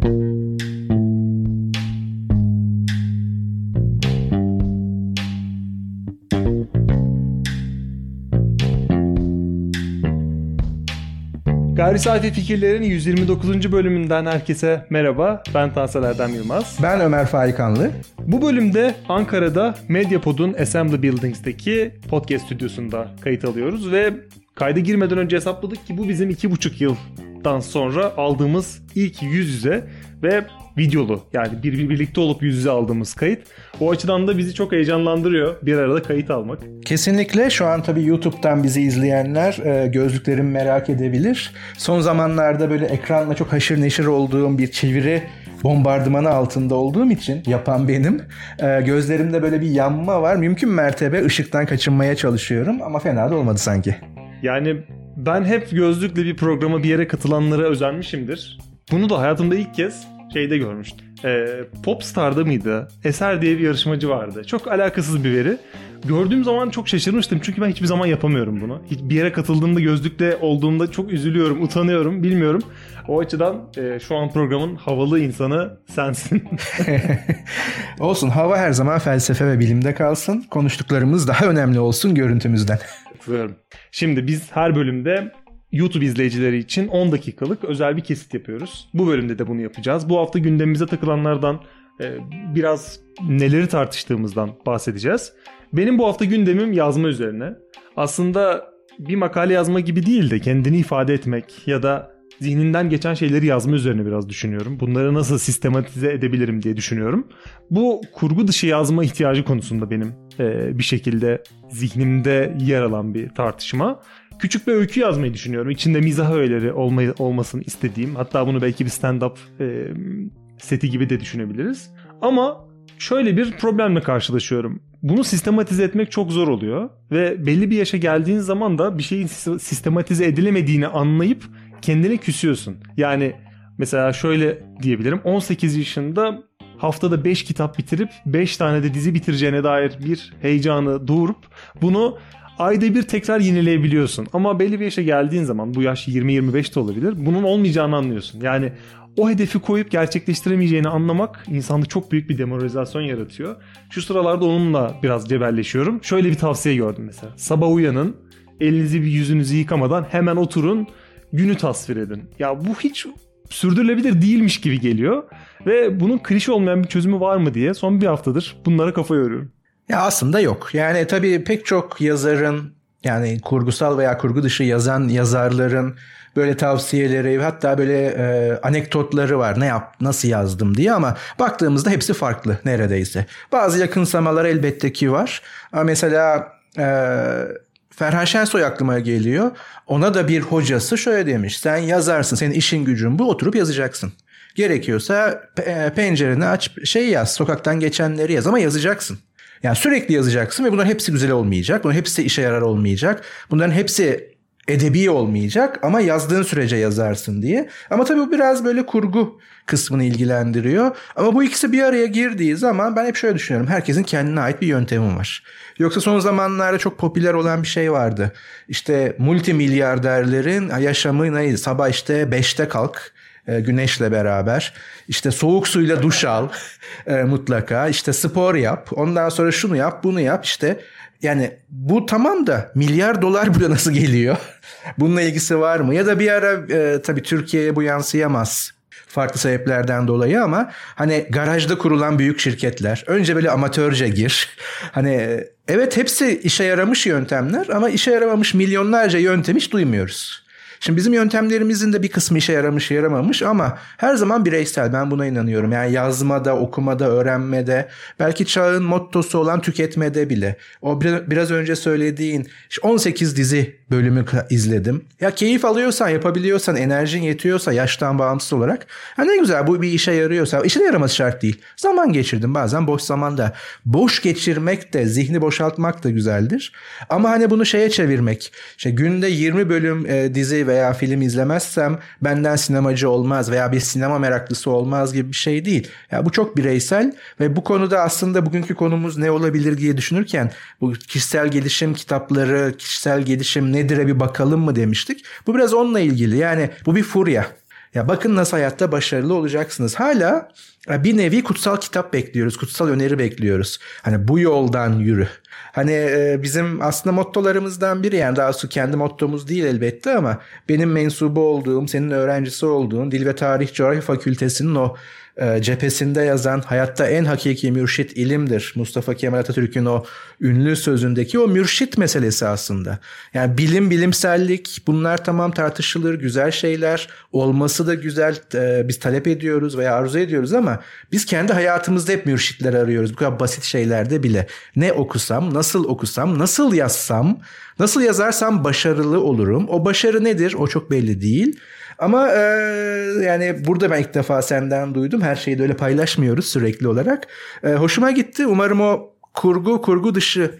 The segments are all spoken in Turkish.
Gayri Saati Fikirlerin 129. bölümünden herkese merhaba. Ben Tansel Erdem Yılmaz. Ben Ömer Faikanlı. Bu bölümde Ankara'da Mediapod'un Assembly Buildings'teki podcast stüdyosunda kayıt alıyoruz ve kayda girmeden önce hesapladık ki bu bizim iki buçuk yıldan sonra aldığımız ilk yüz yüze ve videolu yani bir, bir birlikte olup yüz yüze aldığımız kayıt. O açıdan da bizi çok heyecanlandırıyor bir arada kayıt almak. Kesinlikle şu an tabii YouTube'dan bizi izleyenler e, gözlüklerimi merak edebilir. Son zamanlarda böyle ekranla çok haşır neşir olduğum bir çeviri bombardımanı altında olduğum için yapan benim. E, gözlerimde böyle bir yanma var. Mümkün mertebe ışıktan kaçınmaya çalışıyorum ama fena da olmadı sanki. Yani ben hep gözlükle bir programa bir yere katılanlara özenmişimdir. Bunu da hayatımda ilk kez şeyde görmüştüm. Ee, Popstar'da mıydı? Eser diye bir yarışmacı vardı. Çok alakasız bir veri. Gördüğüm zaman çok şaşırmıştım çünkü ben hiçbir zaman yapamıyorum bunu. Bir yere katıldığımda gözlükle olduğumda çok üzülüyorum, utanıyorum, bilmiyorum. O açıdan e, şu an programın havalı insanı sensin. olsun hava her zaman felsefe ve bilimde kalsın. Konuştuklarımız daha önemli olsun görüntümüzden. Katılıyorum. Şimdi biz her bölümde YouTube izleyicileri için 10 dakikalık özel bir kesit yapıyoruz. Bu bölümde de bunu yapacağız. Bu hafta gündemimize takılanlardan e, biraz neleri tartıştığımızdan bahsedeceğiz. Benim bu hafta gündemim yazma üzerine. Aslında bir makale yazma gibi değil de kendini ifade etmek ya da zihninden geçen şeyleri yazma üzerine biraz düşünüyorum. Bunları nasıl sistematize edebilirim diye düşünüyorum. Bu kurgu dışı yazma ihtiyacı konusunda benim e, bir şekilde zihnimde yer alan bir tartışma küçük bir öykü yazmayı düşünüyorum. İçinde mizah öğeleri olmayı, olmasını istediğim. Hatta bunu belki bir stand-up e, seti gibi de düşünebiliriz. Ama şöyle bir problemle karşılaşıyorum. Bunu sistematize etmek çok zor oluyor ve belli bir yaşa geldiğin zaman da bir şeyin sistematize edilemediğini anlayıp kendine küsüyorsun. Yani mesela şöyle diyebilirim. 18 yaşında haftada 5 kitap bitirip 5 tane de dizi bitireceğine dair bir heyecanı doğurup bunu ayda bir tekrar yenileyebiliyorsun. Ama belli bir yaşa geldiğin zaman bu yaş 20-25 de olabilir. Bunun olmayacağını anlıyorsun. Yani o hedefi koyup gerçekleştiremeyeceğini anlamak insanda çok büyük bir demoralizasyon yaratıyor. Şu sıralarda onunla biraz cebelleşiyorum. Şöyle bir tavsiye gördüm mesela. Sabah uyanın, elinizi bir yüzünüzü yıkamadan hemen oturun, günü tasvir edin. Ya bu hiç sürdürülebilir değilmiş gibi geliyor. Ve bunun klişe olmayan bir çözümü var mı diye son bir haftadır bunlara kafa yoruyorum. Ya aslında yok. Yani tabii pek çok yazarın yani kurgusal veya kurgu dışı yazan yazarların böyle tavsiyeleri hatta böyle e, anekdotları var. Ne yap, nasıl yazdım diye ama baktığımızda hepsi farklı neredeyse. Bazı yakınsamalar elbette ki var. Ama mesela e, Ferhan Şensoy aklıma geliyor. Ona da bir hocası şöyle demiş. Sen yazarsın. Senin işin gücün bu. Oturup yazacaksın. Gerekiyorsa e, pencereni aç şey yaz. Sokaktan geçenleri yaz ama yazacaksın. Yani sürekli yazacaksın ve bunların hepsi güzel olmayacak. Bunların hepsi işe yarar olmayacak. Bunların hepsi edebi olmayacak ama yazdığın sürece yazarsın diye. Ama tabii bu biraz böyle kurgu kısmını ilgilendiriyor. Ama bu ikisi bir araya girdiği zaman ben hep şöyle düşünüyorum. Herkesin kendine ait bir yöntemi var. Yoksa son zamanlarda çok popüler olan bir şey vardı. İşte multimilyarderlerin yaşamı neydi? Sabah işte 5'te kalk e, güneşle beraber. İşte soğuk suyla duş al e, mutlaka. İşte spor yap. Ondan sonra şunu yap, bunu yap. İşte yani bu tamam da milyar dolar buraya nasıl geliyor? Bununla ilgisi var mı? Ya da bir ara e, tabii Türkiye'ye bu yansıyamaz farklı sebeplerden dolayı ama hani garajda kurulan büyük şirketler önce böyle amatörce gir. Hani evet hepsi işe yaramış yöntemler ama işe yaramamış milyonlarca yöntem hiç duymuyoruz. Şimdi bizim yöntemlerimizin de bir kısmı işe yaramış yaramamış ama her zaman bireysel ben buna inanıyorum. Yani yazmada, okumada, öğrenmede belki çağın mottosu olan tüketmede bile. O biraz önce söylediğin 18 dizi bölümü izledim. Ya keyif alıyorsan, yapabiliyorsan, enerjin yetiyorsa yaştan bağımsız olarak. Ha ne güzel bu bir işe yarıyorsa. işe yaraması şart değil. Zaman geçirdim bazen boş zamanda. Boş geçirmek de, zihni boşaltmak da güzeldir. Ama hani bunu şeye çevirmek. İşte günde 20 bölüm e, dizi veya film izlemezsem benden sinemacı olmaz veya bir sinema meraklısı olmaz gibi bir şey değil. Ya bu çok bireysel ve bu konuda aslında bugünkü konumuz ne olabilir diye düşünürken bu kişisel gelişim kitapları, kişisel gelişim nedir'e bir bakalım mı demiştik. Bu biraz onunla ilgili. Yani bu bir furya. Ya bakın nasıl hayatta başarılı olacaksınız. Hala e, bir nevi kutsal kitap bekliyoruz, kutsal öneri bekliyoruz. Hani bu yoldan yürü. Hani e, bizim aslında mottolarımızdan biri yani daha doğrusu kendi mottomuz değil elbette ama benim mensubu olduğum, senin öğrencisi olduğun Dil ve Tarih Coğrafya Fakültesinin o e, cephesinde yazan hayatta en hakiki mürşit ilimdir. Mustafa Kemal Atatürk'ün o ünlü sözündeki o mürşit meselesi aslında. Yani bilim, bilimsellik bunlar tamam tartışılır, güzel şeyler. Olması da güzel. E, biz talep ediyoruz veya arzu ediyoruz ama biz kendi hayatımızda hep mürşitler arıyoruz. Bu kadar basit şeylerde bile. Ne okusam, nasıl okusam, nasıl yazsam, nasıl yazarsam başarılı olurum. O başarı nedir? O çok belli değil. Ama e, yani burada ben ilk defa senden duydum. Her şeyi de öyle paylaşmıyoruz sürekli olarak. E, hoşuma gitti. Umarım o kurgu, kurgu dışı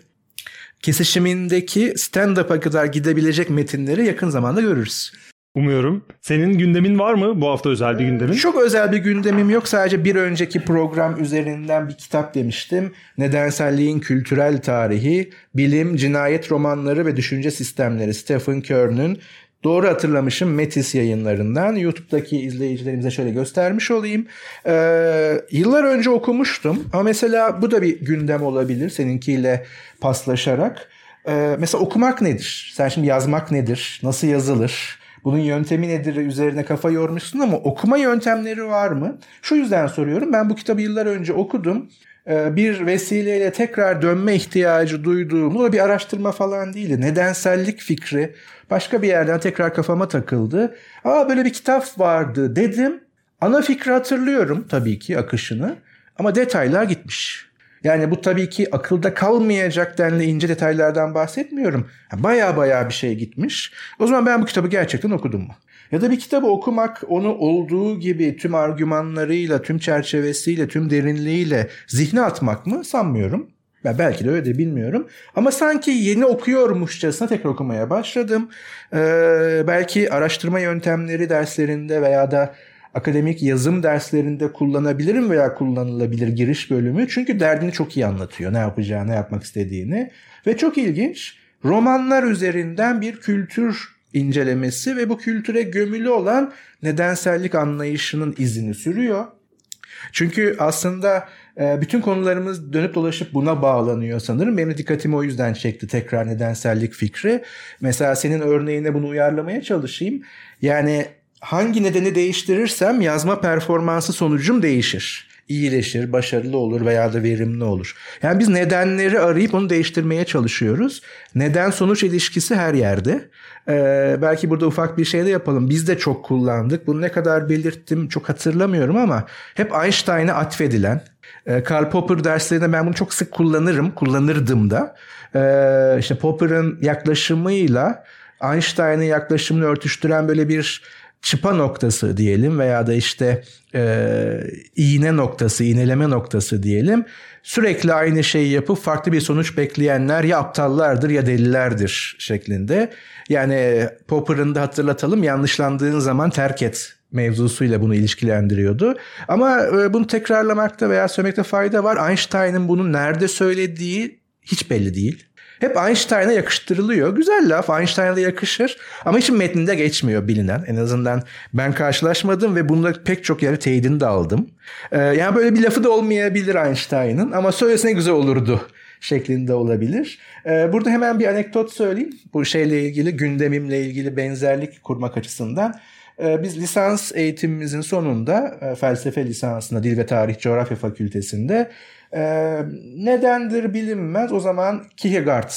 kesişimindeki stand-up'a kadar gidebilecek metinleri yakın zamanda görürüz. Umuyorum. Senin gündemin var mı bu hafta özel bir gündemin? Çok özel bir gündemim yok. Sadece bir önceki program üzerinden bir kitap demiştim. Nedenselliğin kültürel tarihi, bilim, cinayet romanları ve düşünce sistemleri Stephen Kern'ün Doğru hatırlamışım Metis yayınlarından. YouTube'daki izleyicilerimize şöyle göstermiş olayım. Ee, yıllar önce okumuştum ama mesela bu da bir gündem olabilir seninkiyle paslaşarak. Ee, mesela okumak nedir? Sen şimdi yazmak nedir? Nasıl yazılır? Bunun yöntemi nedir üzerine kafa yormuşsun ama okuma yöntemleri var mı? Şu yüzden soruyorum. Ben bu kitabı yıllar önce okudum. Ee, bir vesileyle tekrar dönme ihtiyacı duyduğum, bu da bir araştırma falan değildi. Nedensellik fikri başka bir yerden tekrar kafama takıldı. Aa böyle bir kitap vardı dedim. Ana fikri hatırlıyorum tabii ki akışını ama detaylar gitmiş. Yani bu tabii ki akılda kalmayacak denli ince detaylardan bahsetmiyorum. Baya baya bir şey gitmiş. O zaman ben bu kitabı gerçekten okudum mu? Ya da bir kitabı okumak onu olduğu gibi tüm argümanlarıyla, tüm çerçevesiyle, tüm derinliğiyle zihne atmak mı? Sanmıyorum. Ben belki de öyle de bilmiyorum. Ama sanki yeni okuyormuşçasına tekrar okumaya başladım. Ee, belki araştırma yöntemleri derslerinde veya da akademik yazım derslerinde kullanabilirim veya kullanılabilir giriş bölümü. Çünkü derdini çok iyi anlatıyor. Ne yapacağını, ne yapmak istediğini. Ve çok ilginç. Romanlar üzerinden bir kültür incelemesi ve bu kültüre gömülü olan nedensellik anlayışının izini sürüyor. Çünkü aslında e, bütün konularımız dönüp dolaşıp buna bağlanıyor sanırım. Benim dikkatimi o yüzden çekti tekrar nedensellik fikri. Mesela senin örneğine bunu uyarlamaya çalışayım. Yani hangi nedeni değiştirirsem yazma performansı sonucum değişir iyileşir, başarılı olur veya da verimli olur. Yani biz nedenleri arayıp onu değiştirmeye çalışıyoruz. Neden sonuç ilişkisi her yerde. Ee, belki burada ufak bir şey de yapalım. Biz de çok kullandık. Bunu ne kadar belirttim çok hatırlamıyorum ama hep Einstein'a atfedilen e, Karl Popper derslerinde ben bunu çok sık kullanırım, kullanırdım da. Ee, işte Popper'ın yaklaşımıyla Einstein'ın yaklaşımını örtüştüren böyle bir çıpa noktası diyelim veya da işte e, iğne noktası, iğneleme noktası diyelim. Sürekli aynı şeyi yapıp farklı bir sonuç bekleyenler ya aptallardır ya delilerdir şeklinde. Yani Popper'ın da hatırlatalım yanlışlandığın zaman terk et mevzusuyla bunu ilişkilendiriyordu. Ama e, bunu tekrarlamakta veya söylemekte fayda var. Einstein'ın bunu nerede söylediği hiç belli değil. Hep Einstein'a yakıştırılıyor. Güzel laf Einstein'a yakışır ama hiç metninde geçmiyor bilinen. En azından ben karşılaşmadım ve bunda pek çok yere teyidini de aldım. Ee, yani böyle bir lafı da olmayabilir Einstein'ın ama söylesene güzel olurdu şeklinde olabilir. Ee, burada hemen bir anekdot söyleyeyim. Bu şeyle ilgili gündemimle ilgili benzerlik kurmak açısından. Ee, biz lisans eğitimimizin sonunda e, felsefe lisansında Dil ve Tarih Coğrafya Fakültesinde e, nedendir bilinmez o zaman Kierkegaard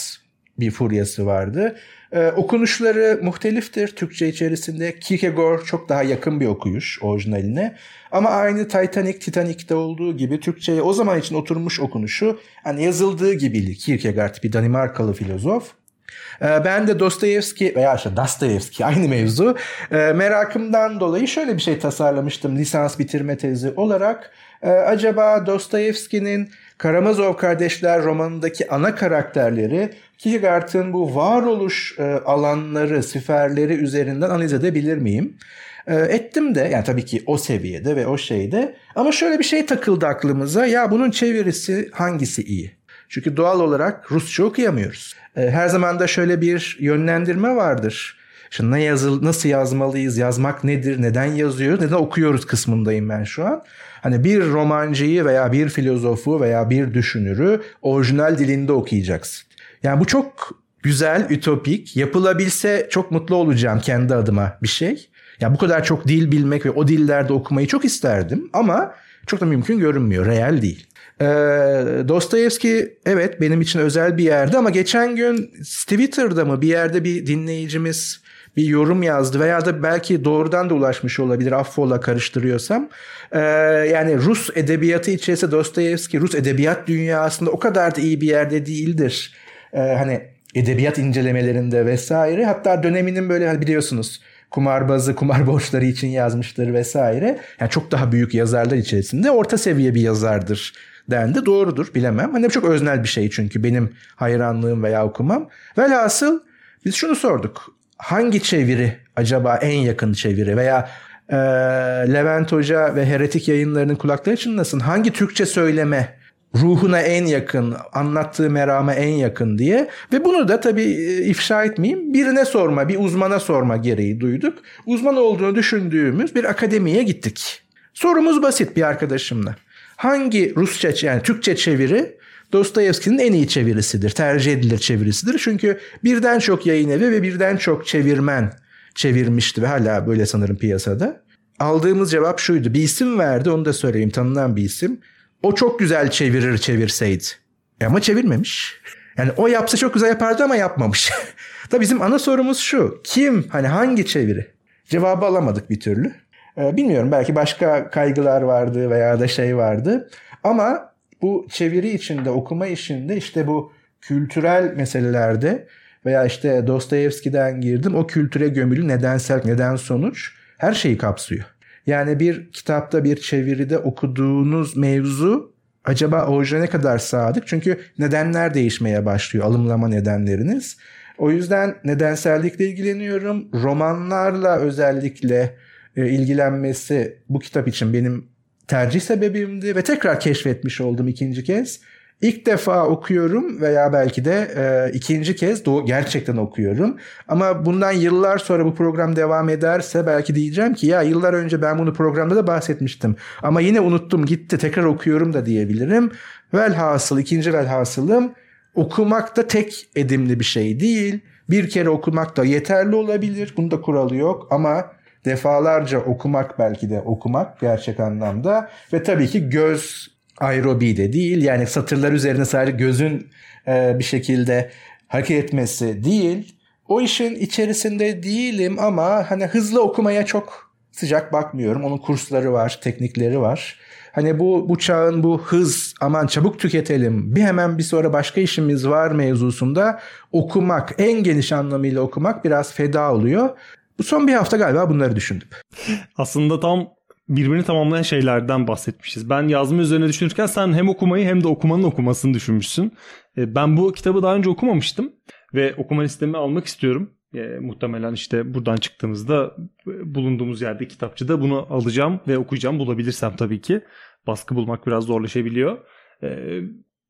bir furyası vardı. Ee, okunuşları muhteliftir Türkçe içerisinde. Kierkegaard çok daha yakın bir okuyuş orijinaline. Ama aynı Titanic, Titanic'te olduğu gibi Türkçe'ye o zaman için oturmuş okunuşu hani yazıldığı gibi Kierkegaard bir Danimarkalı filozof. Ee, ben de Dostoyevski veya işte Dostoyevski aynı mevzu ee, merakımdan dolayı şöyle bir şey tasarlamıştım lisans bitirme tezi olarak. Ee, acaba Dostoyevski'nin Karamazov Kardeşler romanındaki ana karakterleri Kierkegaard'ın bu varoluş e, alanları, siferleri üzerinden analiz edebilir miyim? ettim de yani tabii ki o seviyede ve o şeyde ama şöyle bir şey takıldı aklımıza ya bunun çevirisi hangisi iyi? Çünkü doğal olarak Rusça okuyamıyoruz. Her zaman da şöyle bir yönlendirme vardır. Şimdi ne yazıl nasıl yazmalıyız, yazmak nedir, neden yazıyoruz, neden okuyoruz kısmındayım ben şu an. Hani bir romancıyı veya bir filozofu veya bir düşünürü orijinal dilinde okuyacaksın. Yani bu çok güzel, ütopik, yapılabilse çok mutlu olacağım kendi adıma bir şey. Ya bu kadar çok dil bilmek ve o dillerde okumayı çok isterdim ama çok da mümkün görünmüyor, real değil. Ee, Dostoyevski evet benim için özel bir yerde ama geçen gün Twitter'da mı bir yerde bir dinleyicimiz bir yorum yazdı veya da belki doğrudan da ulaşmış olabilir affola karıştırıyorsam. Ee, yani Rus edebiyatı içerisinde Dostoyevski Rus edebiyat dünyasında o kadar da iyi bir yerde değildir. Ee, hani edebiyat incelemelerinde vesaire hatta döneminin böyle hani biliyorsunuz kumarbazı, kumar borçları için yazmıştır vesaire. Yani çok daha büyük yazarlar içerisinde orta seviye bir yazardır dendi. Doğrudur bilemem. Hani çok öznel bir şey çünkü benim hayranlığım veya okumam. Velhasıl biz şunu sorduk. Hangi çeviri acaba en yakın çeviri veya e, Levent Hoca ve Heretik yayınlarının kulakları çınlasın. Hangi Türkçe söyleme ruhuna en yakın, anlattığı merama en yakın diye. Ve bunu da tabii e, ifşa etmeyeyim birine sorma, bir uzmana sorma gereği duyduk. Uzman olduğunu düşündüğümüz bir akademiye gittik. Sorumuz basit bir arkadaşımla. Hangi Rusça yani Türkçe çeviri Dostoyevski'nin en iyi çevirisidir, tercih edilir çevirisidir. Çünkü birden çok yayın evi ve birden çok çevirmen çevirmişti ve hala böyle sanırım piyasada. Aldığımız cevap şuydu. Bir isim verdi onu da söyleyeyim tanınan bir isim. O çok güzel çevirir çevirseydi. E ama çevirmemiş. Yani o yapsa çok güzel yapardı ama yapmamış. da bizim ana sorumuz şu. Kim? Hani hangi çeviri? Cevabı alamadık bir türlü. Ee, bilmiyorum belki başka kaygılar vardı veya da şey vardı. Ama bu çeviri içinde, okuma işinde işte bu kültürel meselelerde veya işte Dostoyevski'den girdim o kültüre gömülü nedensel, neden sonuç her şeyi kapsıyor. Yani bir kitapta bir çeviride okuduğunuz mevzu acaba orijine kadar sadık? Çünkü nedenler değişmeye başlıyor alımlama nedenleriniz. O yüzden nedensellikle ilgileniyorum. Romanlarla özellikle e, ilgilenmesi bu kitap için benim tercih sebebimdi ve tekrar keşfetmiş oldum ikinci kez. İlk defa okuyorum veya belki de e, ikinci kez doğu gerçekten okuyorum. Ama bundan yıllar sonra bu program devam ederse belki diyeceğim ki ya yıllar önce ben bunu programda da bahsetmiştim. Ama yine unuttum gitti tekrar okuyorum da diyebilirim. Velhasıl ikinci velhasılım okumak da tek edimli bir şey değil. Bir kere okumak da yeterli olabilir. Bunda kuralı yok ama defalarca okumak belki de okumak gerçek anlamda ve tabii ki göz aerobi de değil yani satırlar üzerine sadece gözün e, bir şekilde hareket etmesi değil. O işin içerisinde değilim ama hani hızlı okumaya çok sıcak bakmıyorum. Onun kursları var, teknikleri var. Hani bu bu çağın bu hız aman çabuk tüketelim bir hemen bir sonra başka işimiz var mevzusunda okumak en geniş anlamıyla okumak biraz feda oluyor. Son bir hafta galiba bunları düşündüm. Aslında tam birbirini tamamlayan şeylerden bahsetmişiz. Ben yazma üzerine düşünürken sen hem okumayı hem de okumanın okumasını düşünmüşsün. E, ben bu kitabı daha önce okumamıştım ve okuma listeme almak istiyorum. E, muhtemelen işte buradan çıktığımızda bulunduğumuz yerde kitapçıda bunu alacağım ve okuyacağım bulabilirsem tabii ki. Baskı bulmak biraz zorlaşabiliyor. E,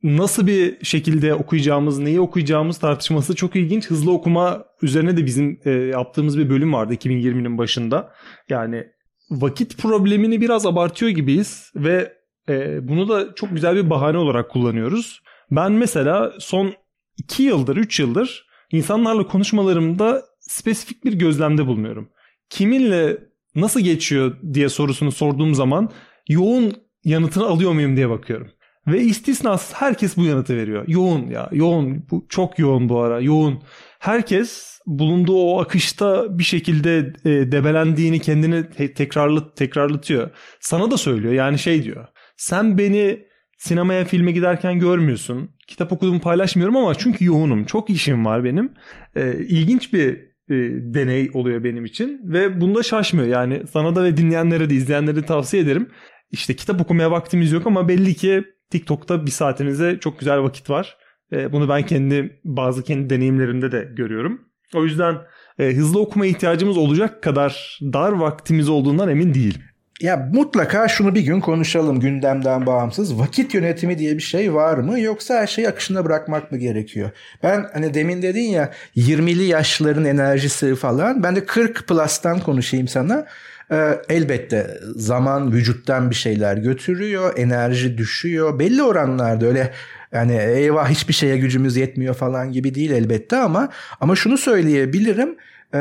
nasıl bir şekilde okuyacağımız, neyi okuyacağımız tartışması çok ilginç. Hızlı okuma üzerine de bizim e, yaptığımız bir bölüm vardı 2020'nin başında. Yani vakit problemini biraz abartıyor gibiyiz ve e, bunu da çok güzel bir bahane olarak kullanıyoruz. Ben mesela son 2 yıldır, 3 yıldır insanlarla konuşmalarımda spesifik bir gözlemde bulunuyorum. Kiminle nasıl geçiyor diye sorusunu sorduğum zaman yoğun yanıtını alıyor muyum diye bakıyorum. Ve istisnasız herkes bu yanıtı veriyor. Yoğun ya yoğun bu çok yoğun bu ara yoğun. Herkes bulunduğu o akışta bir şekilde e, debelendiğini kendini te- tekrarlı tekrarlatıyor. Sana da söylüyor yani şey diyor. Sen beni sinemaya filme giderken görmüyorsun. Kitap okuduğumu paylaşmıyorum ama çünkü yoğunum. Çok işim var benim. E, ilginç bir e, deney oluyor benim için ve bunda şaşmıyor. Yani sana da ve dinleyenlere de izleyenlere de tavsiye ederim. İşte kitap okumaya vaktimiz yok ama belli ki TikTok'ta bir saatinize çok güzel vakit var. E, bunu ben kendi bazı kendi deneyimlerimde de görüyorum. O yüzden e, hızlı okuma ihtiyacımız olacak kadar dar vaktimiz olduğundan emin değilim. Ya mutlaka şunu bir gün konuşalım gündemden bağımsız. Vakit yönetimi diye bir şey var mı yoksa her şeyi akışına bırakmak mı gerekiyor? Ben hani demin dedin ya 20'li yaşların enerjisi falan. Ben de 40 plus'tan konuşayım sana. Ee, elbette zaman vücuttan bir şeyler götürüyor, enerji düşüyor. Belli oranlarda öyle yani eyvah hiçbir şeye gücümüz yetmiyor falan gibi değil elbette ama ama şunu söyleyebilirim. E,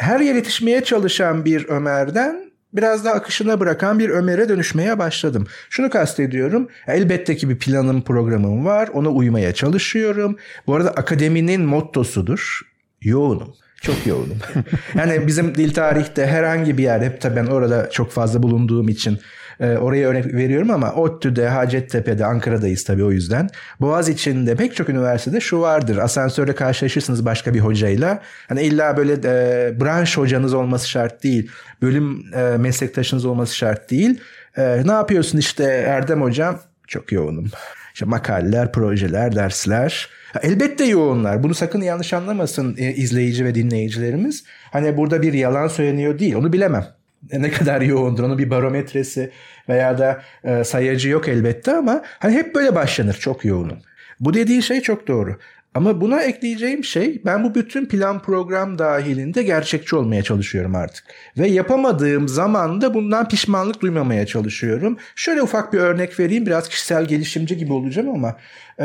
her yer yetişmeye çalışan bir Ömer'den biraz daha akışına bırakan bir Ömer'e dönüşmeye başladım. Şunu kastediyorum. Elbette ki bir planım programım var. Ona uymaya çalışıyorum. Bu arada akademinin mottosudur. Yoğunum. Çok yoğunum. yani bizim dil tarihte herhangi bir yer hep tabii ben orada çok fazla bulunduğum için e, oraya örnek veriyorum ama ODTÜ'de, Hacettepe'de, Ankara'dayız tabii o yüzden. Boğaz içinde pek çok üniversitede şu vardır. Asansörde karşılaşırsınız başka bir hocayla. Hani illa böyle e, branş hocanız olması şart değil. Bölüm e, meslektaşınız olması şart değil. E, ne yapıyorsun işte Erdem hocam? Çok yoğunum. İşte makaleler, projeler, dersler. Elbette yoğunlar. Bunu sakın yanlış anlamasın e, izleyici ve dinleyicilerimiz. Hani burada bir yalan söyleniyor değil. Onu bilemem. Ne kadar yoğundur onun bir barometresi veya da e, sayacı yok elbette ama hani hep böyle başlanır çok yoğunum. Bu dediği şey çok doğru. Ama buna ekleyeceğim şey ben bu bütün plan program dahilinde gerçekçi olmaya çalışıyorum artık. Ve yapamadığım zaman da bundan pişmanlık duymamaya çalışıyorum. Şöyle ufak bir örnek vereyim biraz kişisel gelişimci gibi olacağım ama e,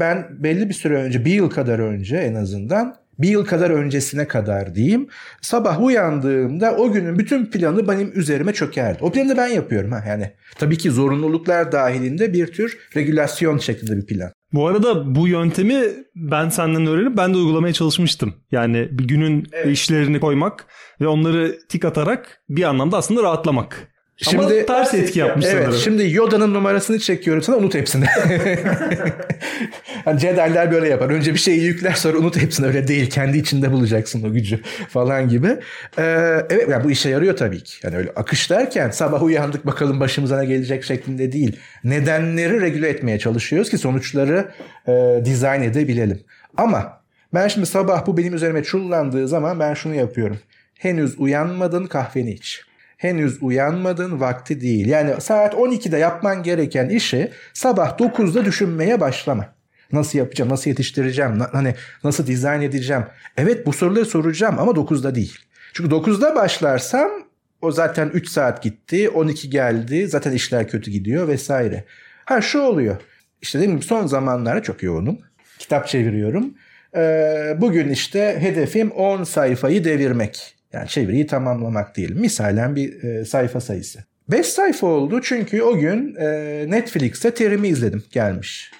ben belli bir süre önce bir yıl kadar önce en azından bir yıl kadar öncesine kadar diyeyim. Sabah uyandığımda o günün bütün planı benim üzerime çökerdi. O planı da ben yapıyorum ha yani. Tabii ki zorunluluklar dahilinde bir tür regülasyon şeklinde bir plan. Bu arada bu yöntemi ben senden öğrenip ben de uygulamaya çalışmıştım. Yani bir günün evet. işlerini koymak ve onları tik atarak bir anlamda aslında rahatlamak. Şimdi, Ama ters etki yapmış evet, sanırım. Şimdi Yoda'nın numarasını çekiyorum sana unut hepsini. hani Jedi'ler böyle yapar. Önce bir şeyi yükler sonra unut hepsini. Öyle değil. Kendi içinde bulacaksın o gücü falan gibi. Ee, evet yani bu işe yarıyor tabii ki. Yani öyle akış derken sabah uyandık bakalım başımıza ne gelecek şeklinde değil. Nedenleri regüle etmeye çalışıyoruz ki sonuçları e, dizayn edebilelim. Ama ben şimdi sabah bu benim üzerime çullandığı zaman ben şunu yapıyorum. Henüz uyanmadın kahveni iç henüz uyanmadın vakti değil. Yani saat 12'de yapman gereken işi sabah 9'da düşünmeye başlama. Nasıl yapacağım, nasıl yetiştireceğim, hani nasıl dizayn edeceğim. Evet bu soruları soracağım ama 9'da değil. Çünkü 9'da başlarsam o zaten 3 saat gitti, 12 geldi, zaten işler kötü gidiyor vesaire. Ha şu oluyor. İşte dedim gibi son zamanlarda çok yoğunum. Kitap çeviriyorum. Ee, bugün işte hedefim 10 sayfayı devirmek. Yani çeviriyi tamamlamak değil. Misalen bir e, sayfa sayısı. 5 sayfa oldu çünkü o gün e, Netflix'te terimi izledim gelmiş.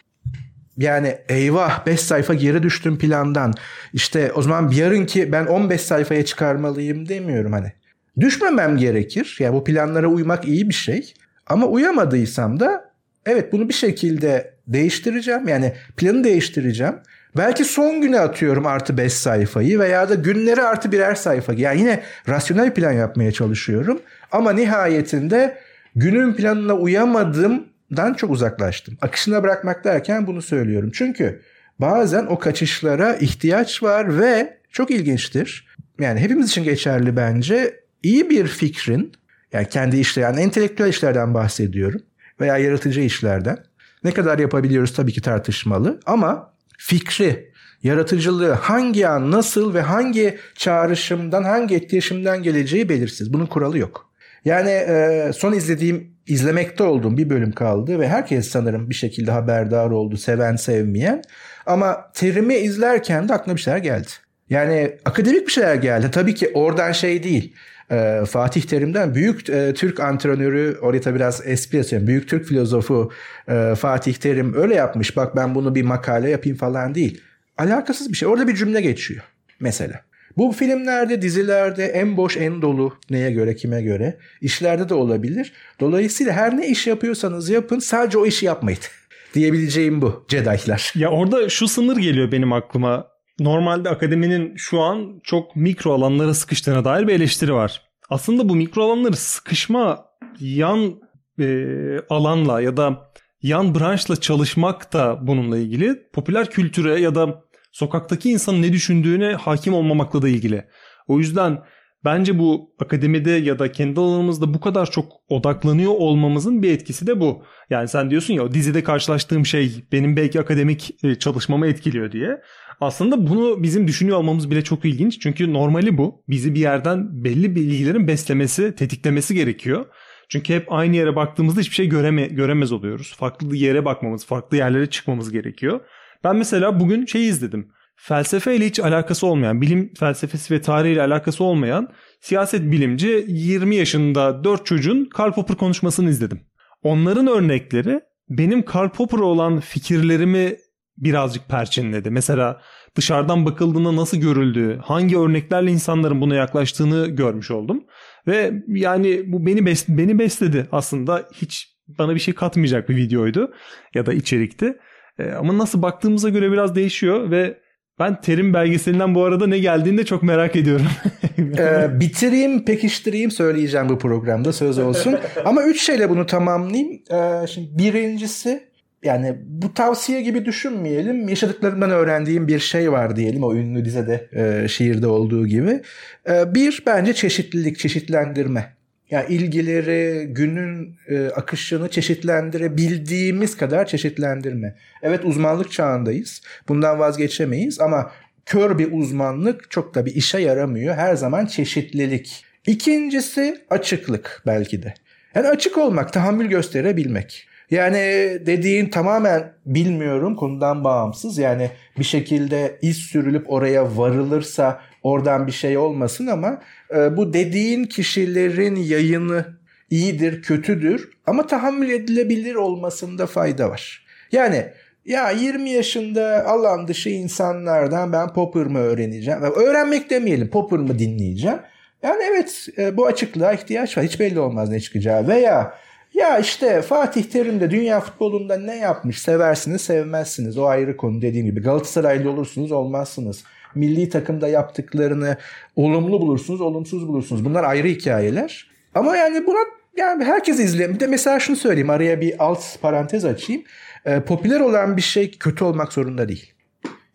Yani eyvah 5 sayfa geri düştüm plandan. İşte o zaman yarınki ben 15 sayfaya çıkarmalıyım demiyorum hani. Düşmemem gerekir. Yani bu planlara uymak iyi bir şey. Ama uyamadıysam da evet bunu bir şekilde değiştireceğim. Yani planı değiştireceğim. Belki son güne atıyorum artı 5 sayfayı veya da günleri artı birer sayfa. Yani yine rasyonel plan yapmaya çalışıyorum. Ama nihayetinde günün planına uyamadığımdan çok uzaklaştım. Akışına bırakmak derken bunu söylüyorum. Çünkü bazen o kaçışlara ihtiyaç var ve çok ilginçtir. Yani hepimiz için geçerli bence. İyi bir fikrin yani kendi işler yani entelektüel işlerden bahsediyorum veya yaratıcı işlerden. Ne kadar yapabiliyoruz tabii ki tartışmalı ama fikri, yaratıcılığı hangi an, nasıl ve hangi çağrışımdan, hangi etkileşimden geleceği belirsiz. Bunun kuralı yok. Yani e, son izlediğim, izlemekte olduğum bir bölüm kaldı ve herkes sanırım bir şekilde haberdar oldu, seven sevmeyen. Ama terimi izlerken de aklına bir şeyler geldi. Yani akademik bir şeyler geldi. Tabii ki oradan şey değil. E, Fatih Terim'den büyük e, Türk antrenörü oraya biraz espri yapıyorum. Büyük Türk filozofu e, Fatih Terim öyle yapmış. Bak ben bunu bir makale yapayım falan değil. Alakasız bir şey. Orada bir cümle geçiyor mesela. Bu filmlerde, dizilerde en boş, en dolu neye göre, kime göre işlerde de olabilir. Dolayısıyla her ne iş yapıyorsanız yapın sadece o işi yapmayın. Diyebileceğim bu Jedi'lar. Ya orada şu sınır geliyor benim aklıma normalde akademinin şu an çok mikro alanlara sıkıştığına dair bir eleştiri var. Aslında bu mikro alanları sıkışma yan e, alanla ya da yan branşla çalışmak da bununla ilgili. Popüler kültüre ya da sokaktaki insanın ne düşündüğüne hakim olmamakla da ilgili. O yüzden Bence bu akademide ya da kendi alanımızda bu kadar çok odaklanıyor olmamızın bir etkisi de bu. Yani sen diyorsun ya dizide karşılaştığım şey benim belki akademik e, çalışmamı etkiliyor diye. Aslında bunu bizim düşünüyor olmamız bile çok ilginç. Çünkü normali bu. Bizi bir yerden belli bilgilerin beslemesi, tetiklemesi gerekiyor. Çünkü hep aynı yere baktığımızda hiçbir şey göreme, göremez oluyoruz. Farklı yere bakmamız, farklı yerlere çıkmamız gerekiyor. Ben mesela bugün şey izledim. Felsefe ile hiç alakası olmayan, bilim felsefesi ve tarihiyle alakası olmayan siyaset bilimci 20 yaşında 4 çocuğun Karl Popper konuşmasını izledim. Onların örnekleri benim Karl Popper'a olan fikirlerimi birazcık perçinledi. Mesela dışarıdan bakıldığında nasıl görüldüğü, hangi örneklerle insanların buna yaklaştığını görmüş oldum. Ve yani bu beni bes beni besledi aslında hiç bana bir şey katmayacak bir videoydu ya da içerikti. E, ama nasıl baktığımıza göre biraz değişiyor ve ben terim belgeselinden bu arada ne geldiğini de çok merak ediyorum. ee, bitireyim, pekiştireyim söyleyeceğim bu programda söz olsun. Ama üç şeyle bunu tamamlayayım. Ee, şimdi birincisi yani bu tavsiye gibi düşünmeyelim. Yaşadıklarımdan öğrendiğim bir şey var diyelim o ünlü dizede, e, şiirde olduğu gibi. E, bir bence çeşitlilik, çeşitlendirme. Yani ilgileri, günün e, akışını çeşitlendirebildiğimiz kadar çeşitlendirme. Evet uzmanlık çağındayız. Bundan vazgeçemeyiz ama kör bir uzmanlık çok da bir işe yaramıyor. Her zaman çeşitlilik. İkincisi açıklık belki de. Yani açık olmak, tahammül gösterebilmek. Yani dediğin tamamen bilmiyorum konudan bağımsız. Yani bir şekilde iz sürülüp oraya varılırsa oradan bir şey olmasın ama e, bu dediğin kişilerin yayını iyidir, kötüdür ama tahammül edilebilir olmasında fayda var. Yani ya 20 yaşında alan dışı insanlardan ben Popper mı öğreneceğim? Öğrenmek demeyelim Popper mı dinleyeceğim? Yani evet e, bu açıklığa ihtiyaç var. Hiç belli olmaz ne çıkacağı. Veya ya işte Fatih Terim de dünya futbolunda ne yapmış? Seversiniz, sevmezsiniz. O ayrı konu dediğim gibi. Galatasaraylı olursunuz, olmazsınız. Milli takımda yaptıklarını olumlu bulursunuz, olumsuz bulursunuz. Bunlar ayrı hikayeler. Ama yani buna yani herkes izleyen. Bir de mesela şunu söyleyeyim. Araya bir alt parantez açayım. Ee, popüler olan bir şey kötü olmak zorunda değil.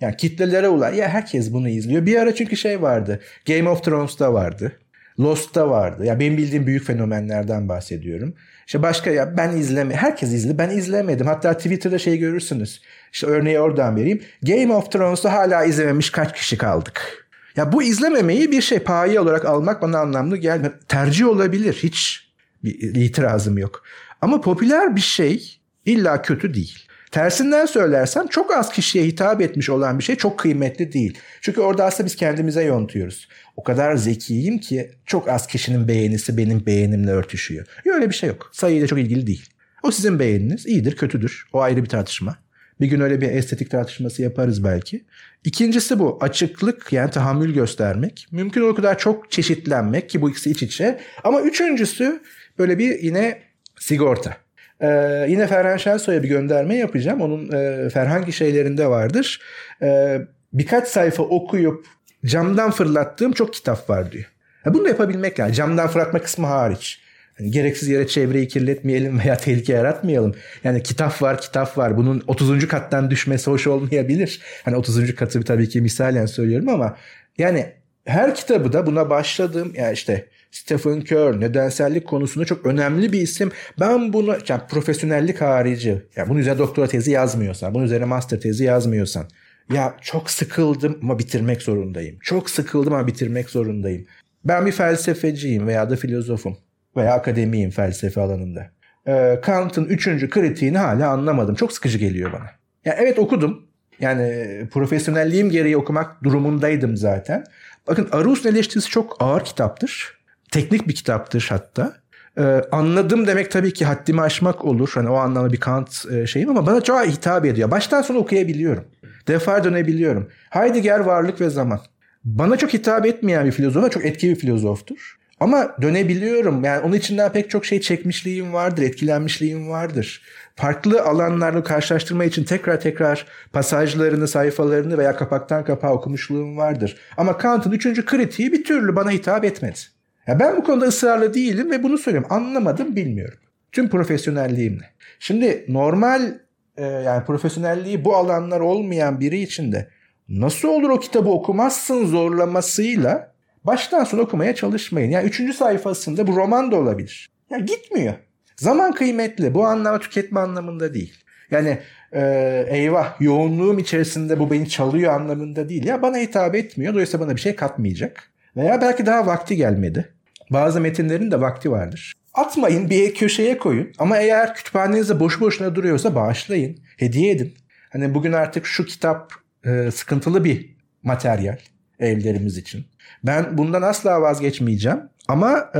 Yani kitlelere ulan ya herkes bunu izliyor. Bir ara çünkü şey vardı. Game of Thrones'ta vardı. Lost'ta vardı. Ya yani benim bildiğim büyük fenomenlerden bahsediyorum. İşte başka ya ben izleme herkes izli ben izlemedim. Hatta Twitter'da şey görürsünüz. İşte örneği oradan vereyim. Game of Thrones'u hala izlememiş kaç kişi kaldık. Ya bu izlememeyi bir şey payi olarak almak bana anlamlı gelmiyor. Tercih olabilir. Hiç bir itirazım yok. Ama popüler bir şey illa kötü değil. Tersinden söylersem çok az kişiye hitap etmiş olan bir şey çok kıymetli değil. Çünkü orada aslında biz kendimize yontuyoruz. O kadar zekiyim ki çok az kişinin beğenisi benim beğenimle örtüşüyor. Öyle bir şey yok. Sayıyla çok ilgili değil. O sizin beğeniniz iyidir kötüdür. O ayrı bir tartışma. Bir gün öyle bir estetik tartışması yaparız belki. İkincisi bu açıklık yani tahammül göstermek. Mümkün o kadar çok çeşitlenmek ki bu ikisi iç içe. Ama üçüncüsü böyle bir yine sigorta. Ee, yine Ferhan Şensoy'a bir gönderme yapacağım. Onun e, Ferhangi şeylerinde vardır. Ee, birkaç sayfa okuyup camdan fırlattığım çok kitap var diyor. Ya bunu da yapabilmek yani camdan fırlatma kısmı hariç. Yani gereksiz yere çevreyi kirletmeyelim veya tehlike yaratmayalım. Yani kitap var, kitap var. Bunun 30. kattan düşmesi hoş olmayabilir. Hani 30. katı tabii ki misalen söylüyorum ama yani her kitabı da buna başladığım ya yani işte Stephen Kerr nedensellik konusunda çok önemli bir isim. Ben bunu yani profesyonellik harici yani bunun üzerine doktora tezi yazmıyorsan, bunun üzerine master tezi yazmıyorsan ya çok sıkıldım ama bitirmek zorundayım. Çok sıkıldım ama bitirmek zorundayım. Ben bir felsefeciyim veya da filozofum veya akademiyim felsefe alanında. Ee, Kant'ın üçüncü kritiğini hala anlamadım. Çok sıkıcı geliyor bana. Yani evet okudum. Yani profesyonelliğim gereği okumak durumundaydım zaten. Bakın Arus'un eleştirisi çok ağır kitaptır teknik bir kitaptır hatta. Ee, anladım demek tabii ki haddimi aşmak olur. Hani o anlamda bir Kant e, şeyim ama bana çok hitap ediyor. Baştan sona okuyabiliyorum. Defa dönebiliyorum. Heidegger varlık ve zaman. Bana çok hitap etmeyen bir filozof çok etkili bir filozoftur. Ama dönebiliyorum. Yani onun içinden pek çok şey çekmişliğim vardır, etkilenmişliğim vardır. Farklı alanlarla karşılaştırma için tekrar tekrar pasajlarını, sayfalarını veya kapaktan kapağa okumuşluğum vardır. Ama Kant'ın üçüncü kritiği bir türlü bana hitap etmedi. Ya ben bu konuda ısrarlı değilim ve bunu söylüyorum. Anlamadım bilmiyorum. Tüm profesyonelliğimle. Şimdi normal e, yani profesyonelliği bu alanlar olmayan biri için de nasıl olur o kitabı okumazsın zorlamasıyla Baştan sona okumaya çalışmayın. Yani üçüncü sayfasında bu roman da olabilir. Ya gitmiyor. Zaman kıymetli. Bu anlamda tüketme anlamında değil. Yani e, eyvah yoğunluğum içerisinde bu beni çalıyor anlamında değil. Ya bana hitap etmiyor. Dolayısıyla bana bir şey katmayacak. Veya belki daha vakti gelmedi. Bazı metinlerin de vakti vardır. Atmayın bir köşeye koyun. Ama eğer kütüphanenizde boş boşuna duruyorsa bağışlayın. Hediye edin. Hani bugün artık şu kitap e, sıkıntılı bir materyal evlerimiz için. Ben bundan asla vazgeçmeyeceğim. Ama e,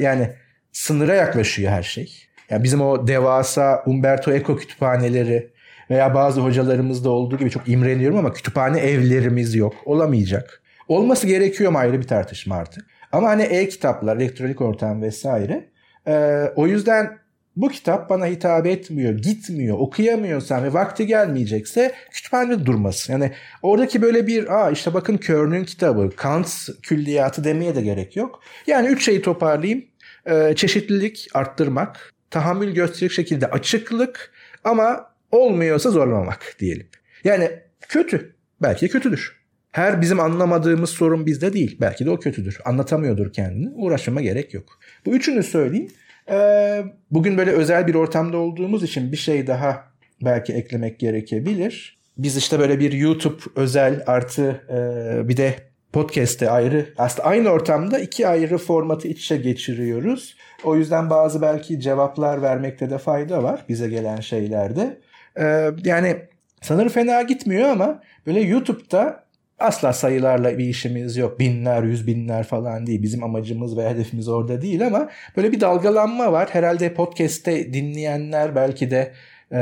yani sınıra yaklaşıyor her şey. Yani bizim o devasa Umberto Eco kütüphaneleri veya bazı hocalarımızda olduğu gibi çok imreniyorum ama kütüphane evlerimiz yok. Olamayacak. Olması gerekiyor mu ayrı bir tartışma artık. Ama hani e-kitaplar, elektronik ortam vesaire. E, o yüzden bu kitap bana hitap etmiyor, gitmiyor, okuyamıyorsam ve vakti gelmeyecekse kütüphanede durmasın. Yani oradaki böyle bir aa işte bakın Körn'ün kitabı, Kant külliyatı demeye de gerek yok. Yani üç şeyi toparlayayım. Ee, çeşitlilik arttırmak, tahammül gösterecek şekilde açıklık ama olmuyorsa zorlamamak diyelim. Yani kötü. Belki kötüdür. Her bizim anlamadığımız sorun bizde değil. Belki de o kötüdür. Anlatamıyordur kendini. Uğraşmama gerek yok. Bu üçünü söyleyeyim. Ee, bugün böyle özel bir ortamda olduğumuz için bir şey daha belki eklemek gerekebilir. Biz işte böyle bir YouTube özel artı e, bir de podcast'te ayrı aslında aynı ortamda iki ayrı formatı iç içe geçiriyoruz. O yüzden bazı belki cevaplar vermekte de fayda var bize gelen şeylerde. Ee, yani sanırım fena gitmiyor ama böyle YouTube'da asla sayılarla bir işimiz yok. Binler, yüz binler falan değil. Bizim amacımız ve hedefimiz orada değil ama böyle bir dalgalanma var. Herhalde podcast'te dinleyenler belki de e,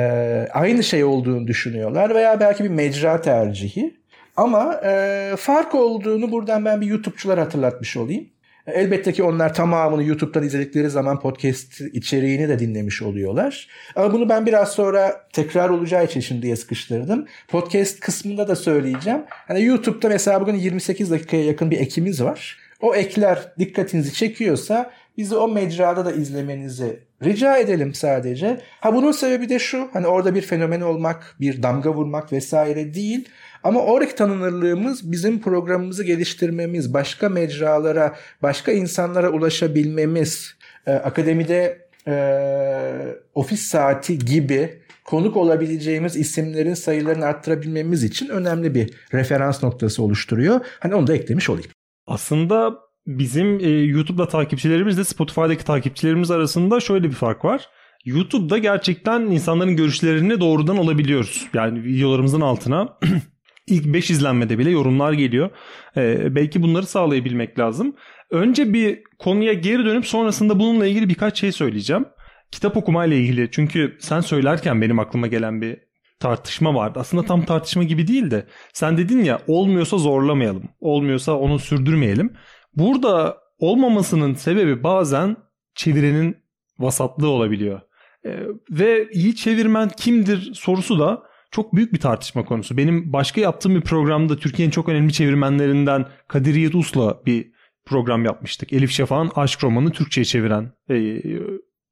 aynı şey olduğunu düşünüyorlar veya belki bir mecra tercihi. Ama e, fark olduğunu buradan ben bir YouTube'çular hatırlatmış olayım. Elbette ki onlar tamamını YouTube'dan izledikleri zaman podcast içeriğini de dinlemiş oluyorlar. Ama bunu ben biraz sonra tekrar olacağı için şimdiye sıkıştırdım. Podcast kısmında da söyleyeceğim. Hani YouTube'da mesela bugün 28 dakikaya yakın bir ekimiz var. O ekler dikkatinizi çekiyorsa bizi o mecrada da izlemenizi rica edelim sadece. Ha bunun sebebi de şu. Hani orada bir fenomen olmak, bir damga vurmak vesaire değil. Ama oradaki tanınırlığımız bizim programımızı geliştirmemiz, başka mecralara, başka insanlara ulaşabilmemiz, e, akademide e, ofis saati gibi konuk olabileceğimiz isimlerin sayılarını arttırabilmemiz için önemli bir referans noktası oluşturuyor. Hani onu da eklemiş olayım. Aslında bizim e, YouTube'da takipçilerimizle Spotify'daki takipçilerimiz arasında şöyle bir fark var. YouTube'da gerçekten insanların görüşlerini doğrudan alabiliyoruz. Yani videolarımızın altına ilk 5 izlenmede bile yorumlar geliyor. Ee, belki bunları sağlayabilmek lazım. Önce bir konuya geri dönüp sonrasında bununla ilgili birkaç şey söyleyeceğim. Kitap okumayla ilgili çünkü sen söylerken benim aklıma gelen bir tartışma vardı. Aslında tam tartışma gibi değil de sen dedin ya olmuyorsa zorlamayalım. Olmuyorsa onu sürdürmeyelim. Burada olmamasının sebebi bazen çevirenin vasatlığı olabiliyor. Ee, ve iyi çevirmen kimdir sorusu da çok büyük bir tartışma konusu. Benim başka yaptığım bir programda Türkiye'nin çok önemli çevirmenlerinden Kadir Yiğit Us'la bir program yapmıştık. Elif Şafak'ın aşk romanı Türkçe'ye çeviren e,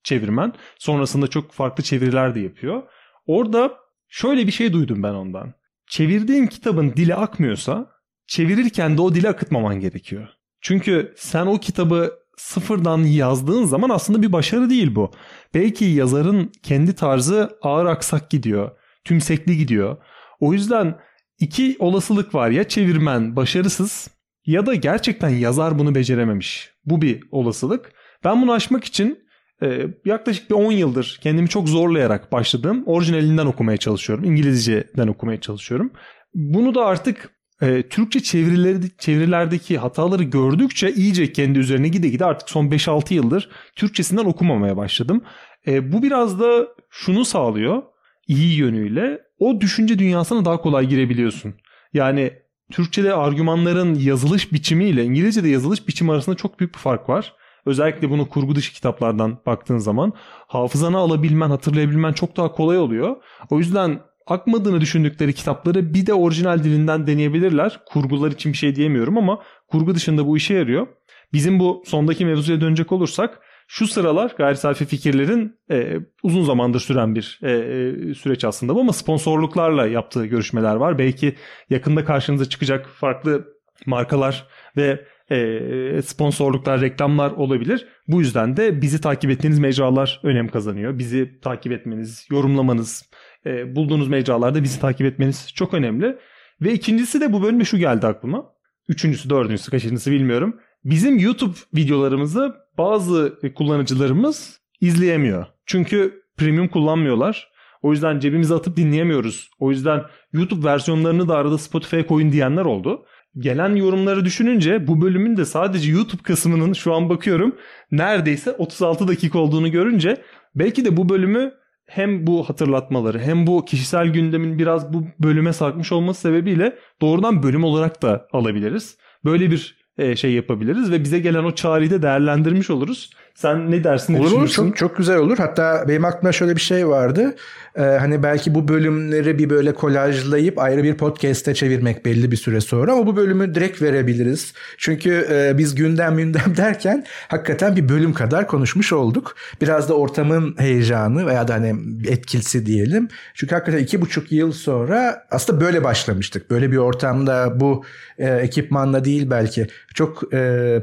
çevirmen. Sonrasında çok farklı çeviriler de yapıyor. Orada şöyle bir şey duydum ben ondan. Çevirdiğin kitabın dili akmıyorsa çevirirken de o dili akıtmaman gerekiyor. Çünkü sen o kitabı sıfırdan yazdığın zaman aslında bir başarı değil bu. Belki yazarın kendi tarzı ağır aksak gidiyor tümsekli gidiyor. O yüzden iki olasılık var ya çevirmen başarısız ya da gerçekten yazar bunu becerememiş. Bu bir olasılık. Ben bunu aşmak için e, yaklaşık bir 10 yıldır kendimi çok zorlayarak başladım. Orijinalinden okumaya çalışıyorum. İngilizceden okumaya çalışıyorum. Bunu da artık e, Türkçe çevirileri, çevirilerdeki hataları gördükçe iyice kendi üzerine gide gide artık son 5-6 yıldır Türkçesinden okumamaya başladım. E, bu biraz da şunu sağlıyor iyi yönüyle o düşünce dünyasına daha kolay girebiliyorsun. Yani Türkçe'de argümanların yazılış biçimiyle İngilizce'de yazılış biçimi arasında çok büyük bir fark var. Özellikle bunu kurgu dışı kitaplardan baktığın zaman hafızana alabilmen, hatırlayabilmen çok daha kolay oluyor. O yüzden akmadığını düşündükleri kitapları bir de orijinal dilinden deneyebilirler. Kurgular için bir şey diyemiyorum ama kurgu dışında bu işe yarıyor. Bizim bu sondaki mevzuya dönecek olursak şu sıralar gayri safi fikirlerin e, uzun zamandır süren bir e, e, süreç aslında bu ama sponsorluklarla yaptığı görüşmeler var. Belki yakında karşınıza çıkacak farklı markalar ve e, sponsorluklar, reklamlar olabilir. Bu yüzden de bizi takip ettiğiniz mecralar önem kazanıyor. Bizi takip etmeniz, yorumlamanız, e, bulduğunuz mecralarda bizi takip etmeniz çok önemli. Ve ikincisi de bu bölümde şu geldi aklıma. Üçüncüsü, dördüncüsü, kaçıncısı bilmiyorum. Bizim YouTube videolarımızı bazı kullanıcılarımız izleyemiyor. Çünkü premium kullanmıyorlar. O yüzden cebimize atıp dinleyemiyoruz. O yüzden YouTube versiyonlarını da arada Spotify'a koyun diyenler oldu. Gelen yorumları düşününce bu bölümün de sadece YouTube kısmının şu an bakıyorum neredeyse 36 dakika olduğunu görünce belki de bu bölümü hem bu hatırlatmaları hem bu kişisel gündemin biraz bu bölüme sarkmış olması sebebiyle doğrudan bölüm olarak da alabiliriz. Böyle bir e, şey yapabiliriz ve bize gelen o çağrıyı da değerlendirmiş oluruz. Sen ne dersin? olur olur çok, çok güzel olur. Hatta benim aklımda şöyle bir şey vardı. Ee, hani belki bu bölümleri bir böyle kolajlayıp ayrı bir podcast'e çevirmek belli bir süre sonra ama bu bölümü direkt verebiliriz. Çünkü e, biz gündem gündem derken hakikaten bir bölüm kadar konuşmuş olduk. Biraz da ortamın heyecanı veya da hani etkilisi diyelim. Çünkü hakikaten iki buçuk yıl sonra aslında böyle başlamıştık. Böyle bir ortamda bu e, ekipmanla değil belki çok e,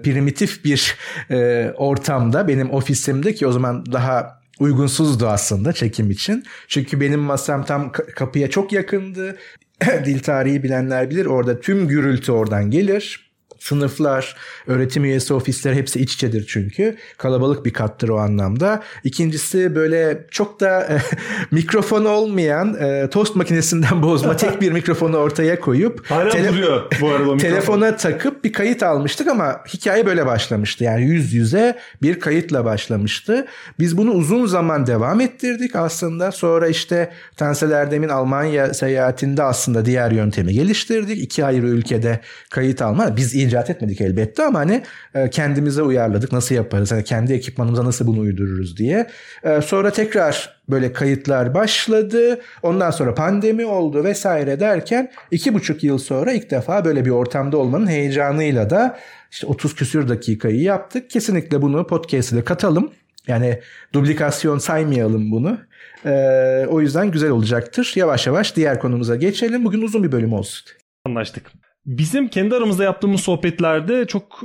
primitif bir e, ortamda benim ofisimde ki o zaman daha uygunsuzdu aslında çekim için. Çünkü benim masam tam kapıya çok yakındı. Dil tarihi bilenler bilir orada tüm gürültü oradan gelir sınıflar, öğretim üyesi ofisler hepsi iç içedir çünkü. Kalabalık bir kattır o anlamda. İkincisi böyle çok da e, mikrofon olmayan e, tost makinesinden bozma tek bir mikrofonu ortaya koyup Hala tele- duruyor bu arada telefona takıp bir kayıt almıştık ama hikaye böyle başlamıştı. Yani yüz yüze bir kayıtla başlamıştı. Biz bunu uzun zaman devam ettirdik aslında. Sonra işte Tansel Erdem'in Almanya seyahatinde aslında diğer yöntemi geliştirdik. İki ayrı ülkede kayıt alma. Biz icat etmedik elbette ama hani e, kendimize uyarladık. Nasıl yaparız? Hani kendi ekipmanımıza nasıl bunu uydururuz diye. E, sonra tekrar böyle kayıtlar başladı. Ondan sonra pandemi oldu vesaire derken iki buçuk yıl sonra ilk defa böyle bir ortamda olmanın heyecanıyla da işte 30 küsür dakikayı yaptık. Kesinlikle bunu podcast'e katalım. Yani duplikasyon saymayalım bunu. Ee, o yüzden güzel olacaktır. Yavaş yavaş diğer konumuza geçelim. Bugün uzun bir bölüm olsun. Anlaştık. Bizim kendi aramızda yaptığımız sohbetlerde çok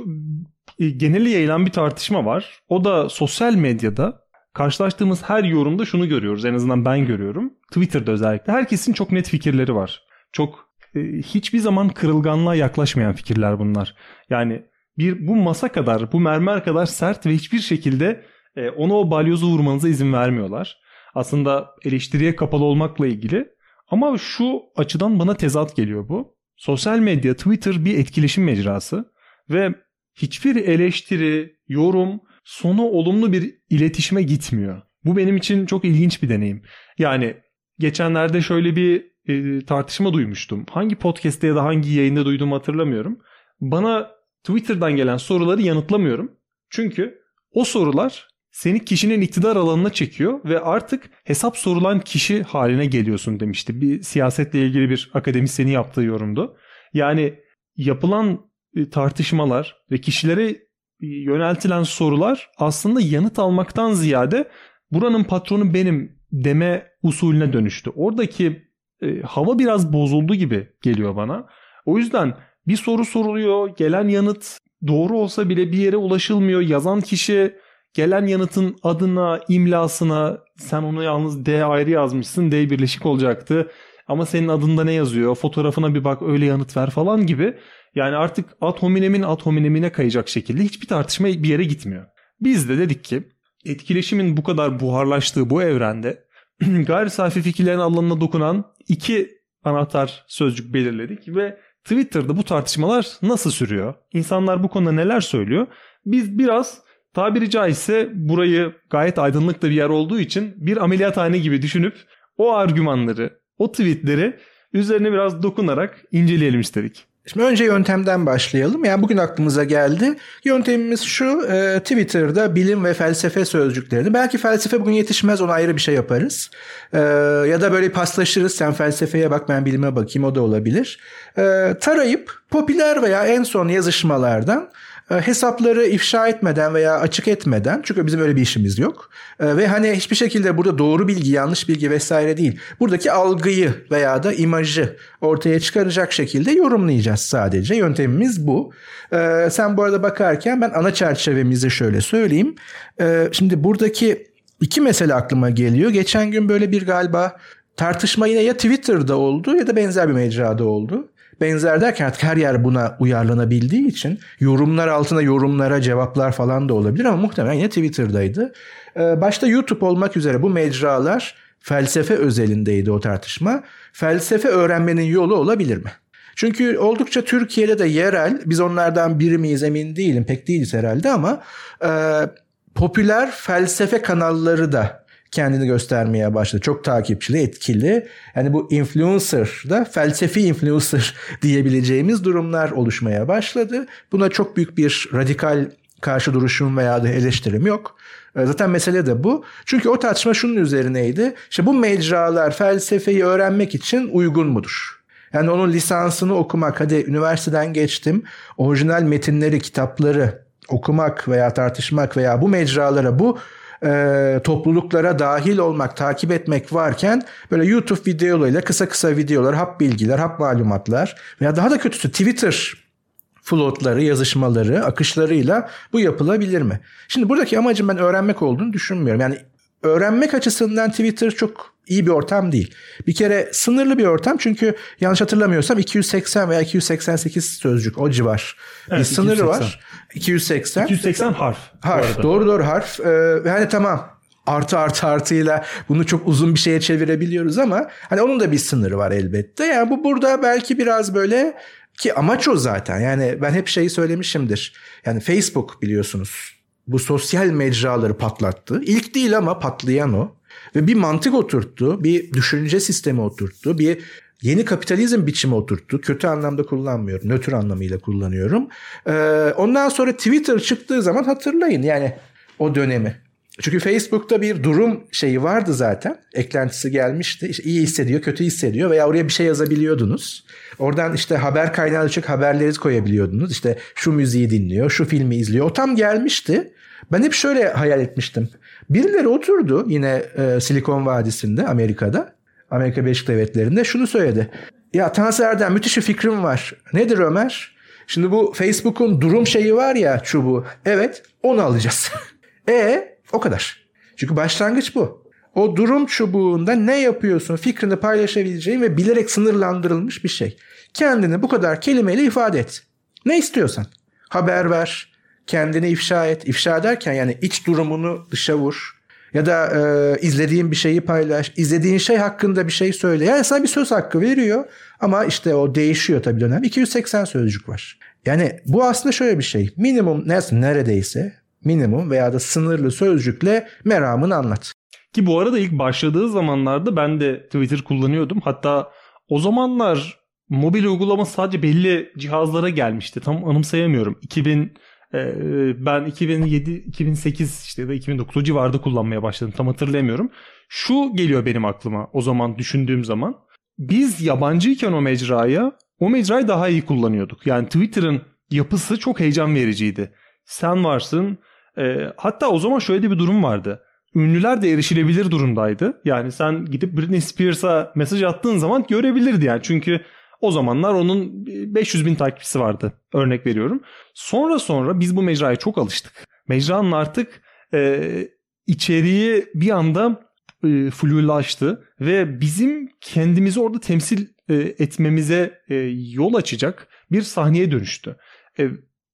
e, geneli yayılan bir tartışma var. O da sosyal medyada karşılaştığımız her yorumda şunu görüyoruz. En azından ben görüyorum. Twitter'da özellikle. Herkesin çok net fikirleri var. Çok e, hiçbir zaman kırılganlığa yaklaşmayan fikirler bunlar. Yani bir bu masa kadar, bu mermer kadar sert ve hiçbir şekilde e, ona o balyozu vurmanıza izin vermiyorlar. Aslında eleştiriye kapalı olmakla ilgili. Ama şu açıdan bana tezat geliyor bu. Sosyal medya, Twitter bir etkileşim mecrası ve hiçbir eleştiri, yorum sonu olumlu bir iletişime gitmiyor. Bu benim için çok ilginç bir deneyim. Yani geçenlerde şöyle bir e, tartışma duymuştum. Hangi podcast'te ya da hangi yayında duyduğumu hatırlamıyorum. Bana Twitter'dan gelen soruları yanıtlamıyorum. Çünkü o sorular seni kişinin iktidar alanına çekiyor ve artık hesap sorulan kişi haline geliyorsun demişti. Bir siyasetle ilgili bir akademisyenin yaptığı yorumdu. Yani yapılan e, tartışmalar ve kişilere e, yöneltilen sorular aslında yanıt almaktan ziyade buranın patronu benim deme usulüne dönüştü. Oradaki e, hava biraz bozuldu gibi geliyor bana. O yüzden bir soru soruluyor, gelen yanıt doğru olsa bile bir yere ulaşılmıyor. Yazan kişi gelen yanıtın adına, imlasına sen onu yalnız D ayrı yazmışsın. D birleşik olacaktı. Ama senin adında ne yazıyor? Fotoğrafına bir bak öyle yanıt ver falan gibi. Yani artık ad hominemin ad hominemine kayacak şekilde hiçbir tartışma bir yere gitmiyor. Biz de dedik ki etkileşimin bu kadar buharlaştığı bu evrende gayri safi fikirlerin alanına dokunan iki anahtar sözcük belirledik ve Twitter'da bu tartışmalar nasıl sürüyor? İnsanlar bu konuda neler söylüyor? Biz biraz tabiri caizse burayı gayet aydınlık da bir yer olduğu için bir ameliyathane gibi düşünüp o argümanları, o tweetleri üzerine biraz dokunarak inceleyelim istedik. Şimdi önce yöntemden başlayalım. Yani bugün aklımıza geldi. Yöntemimiz şu. E, Twitter'da bilim ve felsefe sözcüklerini. Belki felsefe bugün yetişmez ona ayrı bir şey yaparız. E, ya da böyle paslaşırız. Sen felsefeye bak ben bilime bakayım o da olabilir. E, tarayıp popüler veya en son yazışmalardan hesapları ifşa etmeden veya açık etmeden çünkü bizim öyle bir işimiz yok. E, ve hani hiçbir şekilde burada doğru bilgi, yanlış bilgi vesaire değil. Buradaki algıyı veya da imajı ortaya çıkaracak şekilde yorumlayacağız sadece. Yöntemimiz bu. E, sen bu arada bakarken ben ana çerçevemizi şöyle söyleyeyim. Şimdi buradaki iki mesele aklıma geliyor. Geçen gün böyle bir galiba tartışma yine ya Twitter'da oldu ya da benzer bir mecrada oldu. Benzer derken artık her yer buna uyarlanabildiği için yorumlar altına yorumlara cevaplar falan da olabilir ama muhtemelen yine Twitter'daydı. Ee, başta YouTube olmak üzere bu mecralar felsefe özelindeydi o tartışma. Felsefe öğrenmenin yolu olabilir mi? Çünkü oldukça Türkiye'de de yerel, biz onlardan biri miyiz emin değilim, pek değiliz herhalde ama e, popüler felsefe kanalları da kendini göstermeye başladı. Çok takipçili, etkili. Yani bu influencer da felsefi influencer diyebileceğimiz durumlar oluşmaya başladı. Buna çok büyük bir radikal karşı duruşum veya da eleştirim yok. E, zaten mesele de bu. Çünkü o tartışma şunun üzerineydi. İşte bu mecralar felsefeyi öğrenmek için uygun mudur? Yani onun lisansını okumak, hadi üniversiteden geçtim, orijinal metinleri, kitapları okumak veya tartışmak veya bu mecralara, bu e, topluluklara dahil olmak, takip etmek varken böyle YouTube videolarıyla kısa kısa videolar, hap bilgiler, hap malumatlar veya daha da kötüsü Twitter flotları, yazışmaları, akışlarıyla bu yapılabilir mi? Şimdi buradaki amacım ben öğrenmek olduğunu düşünmüyorum. Yani öğrenmek açısından Twitter çok iyi bir ortam değil. Bir kere sınırlı bir ortam çünkü yanlış hatırlamıyorsam 280 veya 288 sözcük o civar. Evet, bir sınırı var. 280. 280 harf. Harf. Doğru doğru harf. Ee, yani tamam artı artı artıyla bunu çok uzun bir şeye çevirebiliyoruz ama hani onun da bir sınırı var elbette. Yani bu burada belki biraz böyle ki amaç o zaten. Yani ben hep şeyi söylemişimdir. Yani Facebook biliyorsunuz bu sosyal mecraları patlattı. İlk değil ama patlayan o. Ve bir mantık oturttu, bir düşünce sistemi oturttu, bir yeni kapitalizm biçimi oturttu. Kötü anlamda kullanmıyorum, nötr anlamıyla kullanıyorum. Ee, ondan sonra Twitter çıktığı zaman hatırlayın yani o dönemi. Çünkü Facebook'ta bir durum şeyi vardı zaten. Eklentisi gelmişti. İşte iyi hissediyor, kötü hissediyor veya oraya bir şey yazabiliyordunuz. Oradan işte haber kaynağı açık haberleri koyabiliyordunuz. İşte şu müziği dinliyor, şu filmi izliyor. O tam gelmişti. Ben hep şöyle hayal etmiştim. Birileri oturdu yine e, Silikon Vadisi'nde Amerika'da. Amerika Birleşik Devletleri'nde şunu söyledi. Ya Tansu Erdem müthiş bir fikrim var. Nedir Ömer? Şimdi bu Facebook'un durum şeyi var ya çubuğu. Evet onu alacağız. e o kadar. Çünkü başlangıç bu. O durum çubuğunda ne yapıyorsun fikrini paylaşabileceğin ve bilerek sınırlandırılmış bir şey. Kendini bu kadar kelimeyle ifade et. Ne istiyorsan. Haber ver, kendini ifşa et. İfşa derken yani iç durumunu dışa vur. Ya da e, izlediğin bir şeyi paylaş. İzlediğin şey hakkında bir şey söyle. Yani sana bir söz hakkı veriyor ama işte o değişiyor tabii dönem. 280 sözcük var. Yani bu aslında şöyle bir şey. Minimum neredeyse minimum veya da sınırlı sözcükle meramını anlat. Ki bu arada ilk başladığı zamanlarda ben de Twitter kullanıyordum. Hatta o zamanlar mobil uygulama sadece belli cihazlara gelmişti. Tam anımsayamıyorum. 2000 ee, ben 2007 2008 işte ya da 2009 civarında kullanmaya başladım. Tam hatırlayamıyorum. Şu geliyor benim aklıma o zaman düşündüğüm zaman. Biz yabancıyken o mecraya o mecrayı daha iyi kullanıyorduk. Yani Twitter'ın yapısı çok heyecan vericiydi. Sen varsın. E, hatta o zaman şöyle bir durum vardı. Ünlüler de erişilebilir durumdaydı. Yani sen gidip Britney Spears'a mesaj attığın zaman görebilirdi yani. Çünkü o zamanlar onun 500 bin takipçisi vardı. Örnek veriyorum. Sonra sonra biz bu mecraya çok alıştık. Mecranın artık e, içeriği bir anda e, flulaştı ve bizim kendimizi orada temsil e, etmemize e, yol açacak bir sahneye dönüştü. E,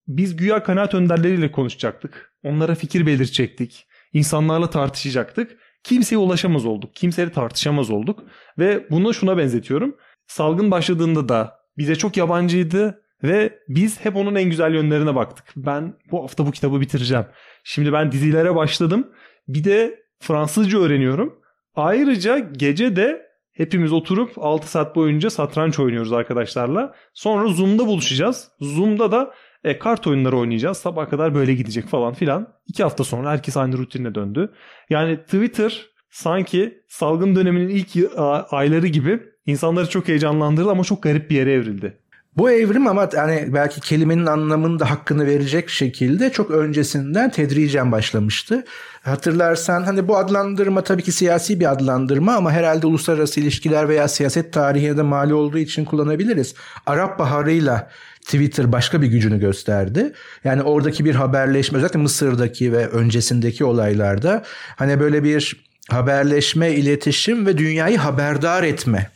biz güya kanaat önderleriyle konuşacaktık. Onlara fikir belirtecektik. İnsanlarla tartışacaktık. Kimseye ulaşamaz olduk. Kimseyle tartışamaz olduk. Ve bunu şuna benzetiyorum salgın başladığında da bize çok yabancıydı ve biz hep onun en güzel yönlerine baktık. Ben bu hafta bu kitabı bitireceğim. Şimdi ben dizilere başladım. Bir de Fransızca öğreniyorum. Ayrıca gece de hepimiz oturup 6 saat boyunca satranç oynuyoruz arkadaşlarla. Sonra Zoom'da buluşacağız. Zoom'da da e, kart oyunları oynayacağız. Sabah kadar böyle gidecek falan filan. İki hafta sonra herkes aynı rutinine döndü. Yani Twitter sanki salgın döneminin ilk ayları gibi İnsanları çok heyecanlandırdı ama çok garip bir yere evrildi. Bu evrim ama hani belki kelimenin anlamını da hakkını verecek şekilde çok öncesinden tedricen başlamıştı. Hatırlarsan hani bu adlandırma tabii ki siyasi bir adlandırma ama herhalde uluslararası ilişkiler veya siyaset tarihine de mali olduğu için kullanabiliriz. Arap Baharı'yla Twitter başka bir gücünü gösterdi. Yani oradaki bir haberleşme özellikle Mısır'daki ve öncesindeki olaylarda hani böyle bir haberleşme, iletişim ve dünyayı haberdar etme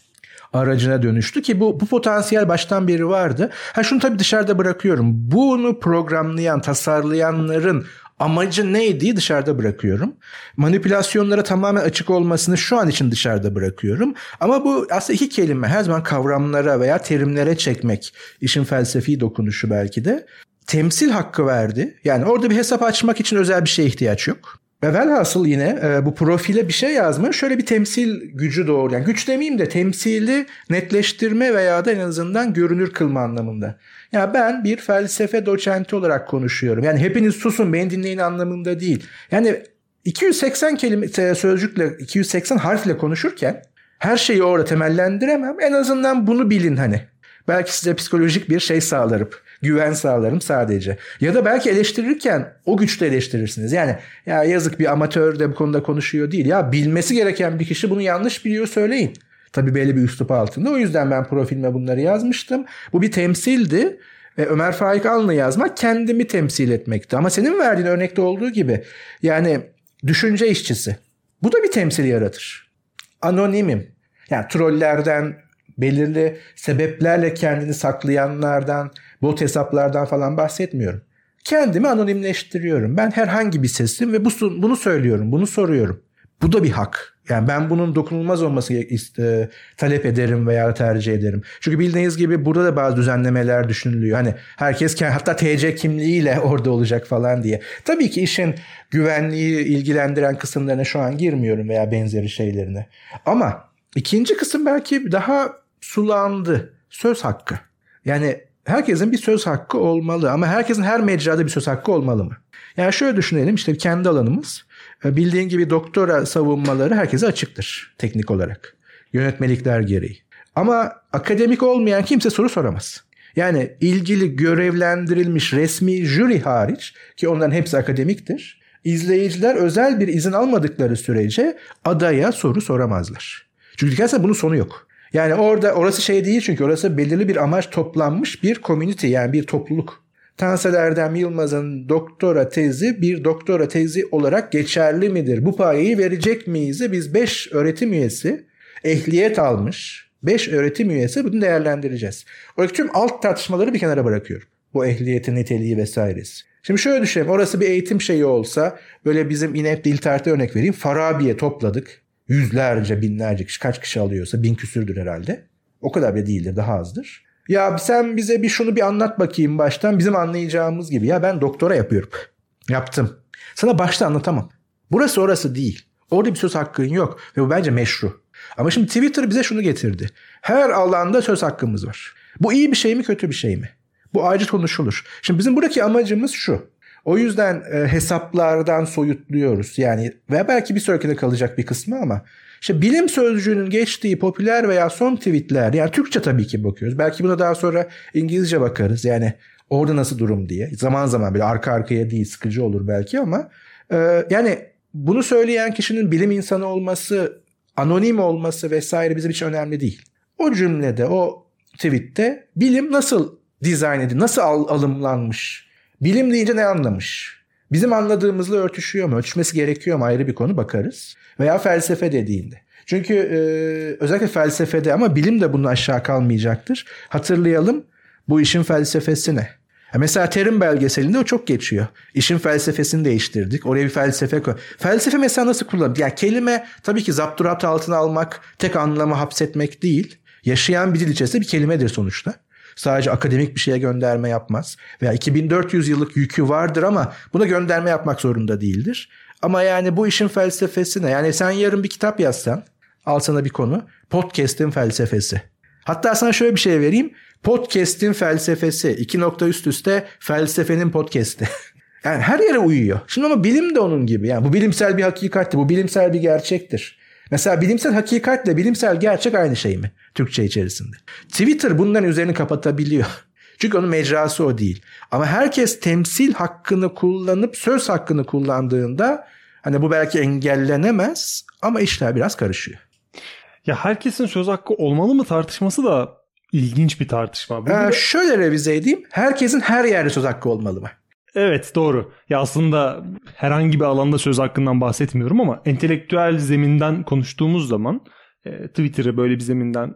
aracına dönüştü ki bu, bu potansiyel baştan beri vardı. Ha şunu tabii dışarıda bırakıyorum. Bunu programlayan, tasarlayanların amacı neydi dışarıda bırakıyorum. Manipülasyonlara tamamen açık olmasını şu an için dışarıda bırakıyorum. Ama bu aslında iki kelime her zaman kavramlara veya terimlere çekmek işin felsefi dokunuşu belki de. Temsil hakkı verdi. Yani orada bir hesap açmak için özel bir şeye ihtiyaç yok. Ve velhasıl yine e, bu profile bir şey yazma şöyle bir temsil gücü doğuruyor. Yani güç demeyeyim de temsili netleştirme veya da en azından görünür kılma anlamında. Ya yani ben bir felsefe doçenti olarak konuşuyorum. Yani hepiniz susun beni dinleyin anlamında değil. Yani 280 kelime sözcükle 280 harfle konuşurken her şeyi orada temellendiremem. En azından bunu bilin hani. Belki size psikolojik bir şey sağlarım güven sağlarım sadece. Ya da belki eleştirirken o güçle eleştirirsiniz. Yani ya yazık bir amatör de bu konuda konuşuyor değil. Ya bilmesi gereken bir kişi bunu yanlış biliyor söyleyin. Tabii belli bir üslup altında. O yüzden ben profilime bunları yazmıştım. Bu bir temsildi. Ve Ömer Faik Aln'ı yazmak kendimi temsil etmekti. Ama senin verdiğin örnekte olduğu gibi yani düşünce işçisi. Bu da bir temsil yaratır. Anonimim. Yani trollerden, belirli sebeplerle kendini saklayanlardan, bot hesaplardan falan bahsetmiyorum. Kendimi anonimleştiriyorum. Ben herhangi bir sesim ve bu, bunu söylüyorum, bunu soruyorum. Bu da bir hak. Yani ben bunun dokunulmaz olması e, talep ederim veya tercih ederim. Çünkü bildiğiniz gibi burada da bazı düzenlemeler düşünülüyor. Hani herkes hatta TC kimliğiyle orada olacak falan diye. Tabii ki işin güvenliği ilgilendiren kısımlarına şu an girmiyorum veya benzeri şeylerine. Ama ikinci kısım belki daha sulandı. Söz hakkı. Yani herkesin bir söz hakkı olmalı ama herkesin her mecrada bir söz hakkı olmalı mı? Yani şöyle düşünelim işte kendi alanımız e, bildiğin gibi doktora savunmaları herkese açıktır teknik olarak. Yönetmelikler gereği. Ama akademik olmayan kimse soru soramaz. Yani ilgili görevlendirilmiş resmi jüri hariç ki onların hepsi akademiktir. İzleyiciler özel bir izin almadıkları sürece adaya soru soramazlar. Çünkü gerçekten bunun sonu yok. Yani orada orası şey değil çünkü orası belirli bir amaç toplanmış bir community yani bir topluluk. Tansel Erdem Yılmaz'ın doktora tezi bir doktora tezi olarak geçerli midir? Bu payeyi verecek miyiz? Biz 5 öğretim üyesi ehliyet almış 5 öğretim üyesi bunu değerlendireceğiz. O tüm alt tartışmaları bir kenara bırakıyorum. Bu ehliyetin niteliği vesairesi. Şimdi şöyle düşünelim. Orası bir eğitim şeyi olsa böyle bizim İNEP dil tarihi örnek vereyim. Farabi'ye topladık yüzlerce binlerce kişi kaç kişi alıyorsa bin küsürdür herhalde. O kadar bile değildir daha azdır. Ya sen bize bir şunu bir anlat bakayım baştan bizim anlayacağımız gibi. Ya ben doktora yapıyorum. Yaptım. Sana başta anlatamam. Burası orası değil. Orada bir söz hakkın yok ve bu bence meşru. Ama şimdi Twitter bize şunu getirdi. Her alanda söz hakkımız var. Bu iyi bir şey mi kötü bir şey mi? Bu ayrıca konuşulur. Şimdi bizim buradaki amacımız şu. O yüzden e, hesaplardan soyutluyoruz. Yani ve belki bir sonrakine kalacak bir kısmı ama işte bilim sözcüğünün geçtiği popüler veya son tweetler yani Türkçe tabii ki bakıyoruz. Belki buna daha sonra İngilizce bakarız. Yani orada nasıl durum diye. Zaman zaman böyle arka arkaya değil sıkıcı olur belki ama e, yani bunu söyleyen kişinin bilim insanı olması, anonim olması vesaire bizim için önemli değil. O cümlede, o tweette bilim nasıl dizayn edildi, nasıl al, alımlanmış, Bilim deyince ne anlamış? Bizim anladığımızla örtüşüyor mu? Ölçmesi gerekiyor mu? Ayrı bir konu bakarız. Veya felsefe dediğinde. Çünkü e, özellikle felsefede ama bilim de bunun aşağı kalmayacaktır. Hatırlayalım bu işin felsefesi ne? Mesela terim belgeselinde o çok geçiyor. İşin felsefesini değiştirdik. Oraya bir felsefe koy. Felsefe mesela nasıl kullanılır? Yani kelime tabii ki zapturapt altına almak, tek anlamı hapsetmek değil. Yaşayan bir dil içerisinde bir kelimedir sonuçta. Sadece akademik bir şeye gönderme yapmaz. Veya 2400 yıllık yükü vardır ama buna gönderme yapmak zorunda değildir. Ama yani bu işin felsefesi ne? Yani sen yarın bir kitap yazsan, al sana bir konu. Podcast'in felsefesi. Hatta sana şöyle bir şey vereyim. Podcast'in felsefesi. iki nokta üst üste felsefenin podcast'i. yani her yere uyuyor. Şimdi ama bilim de onun gibi. Yani bu bilimsel bir hakikattir. Bu bilimsel bir gerçektir. Mesela bilimsel hakikatle bilimsel gerçek aynı şey mi Türkçe içerisinde? Twitter bunların üzerini kapatabiliyor. Çünkü onun mecrası o değil. Ama herkes temsil hakkını kullanıp söz hakkını kullandığında hani bu belki engellenemez ama işler biraz karışıyor. Ya herkesin söz hakkı olmalı mı tartışması da ilginç bir tartışma. Ee, şöyle revize edeyim. Herkesin her yerde söz hakkı olmalı mı? Evet doğru. Ya aslında herhangi bir alanda söz hakkından bahsetmiyorum ama entelektüel zeminden konuştuğumuz zaman e, Twitter'ı böyle bir zeminden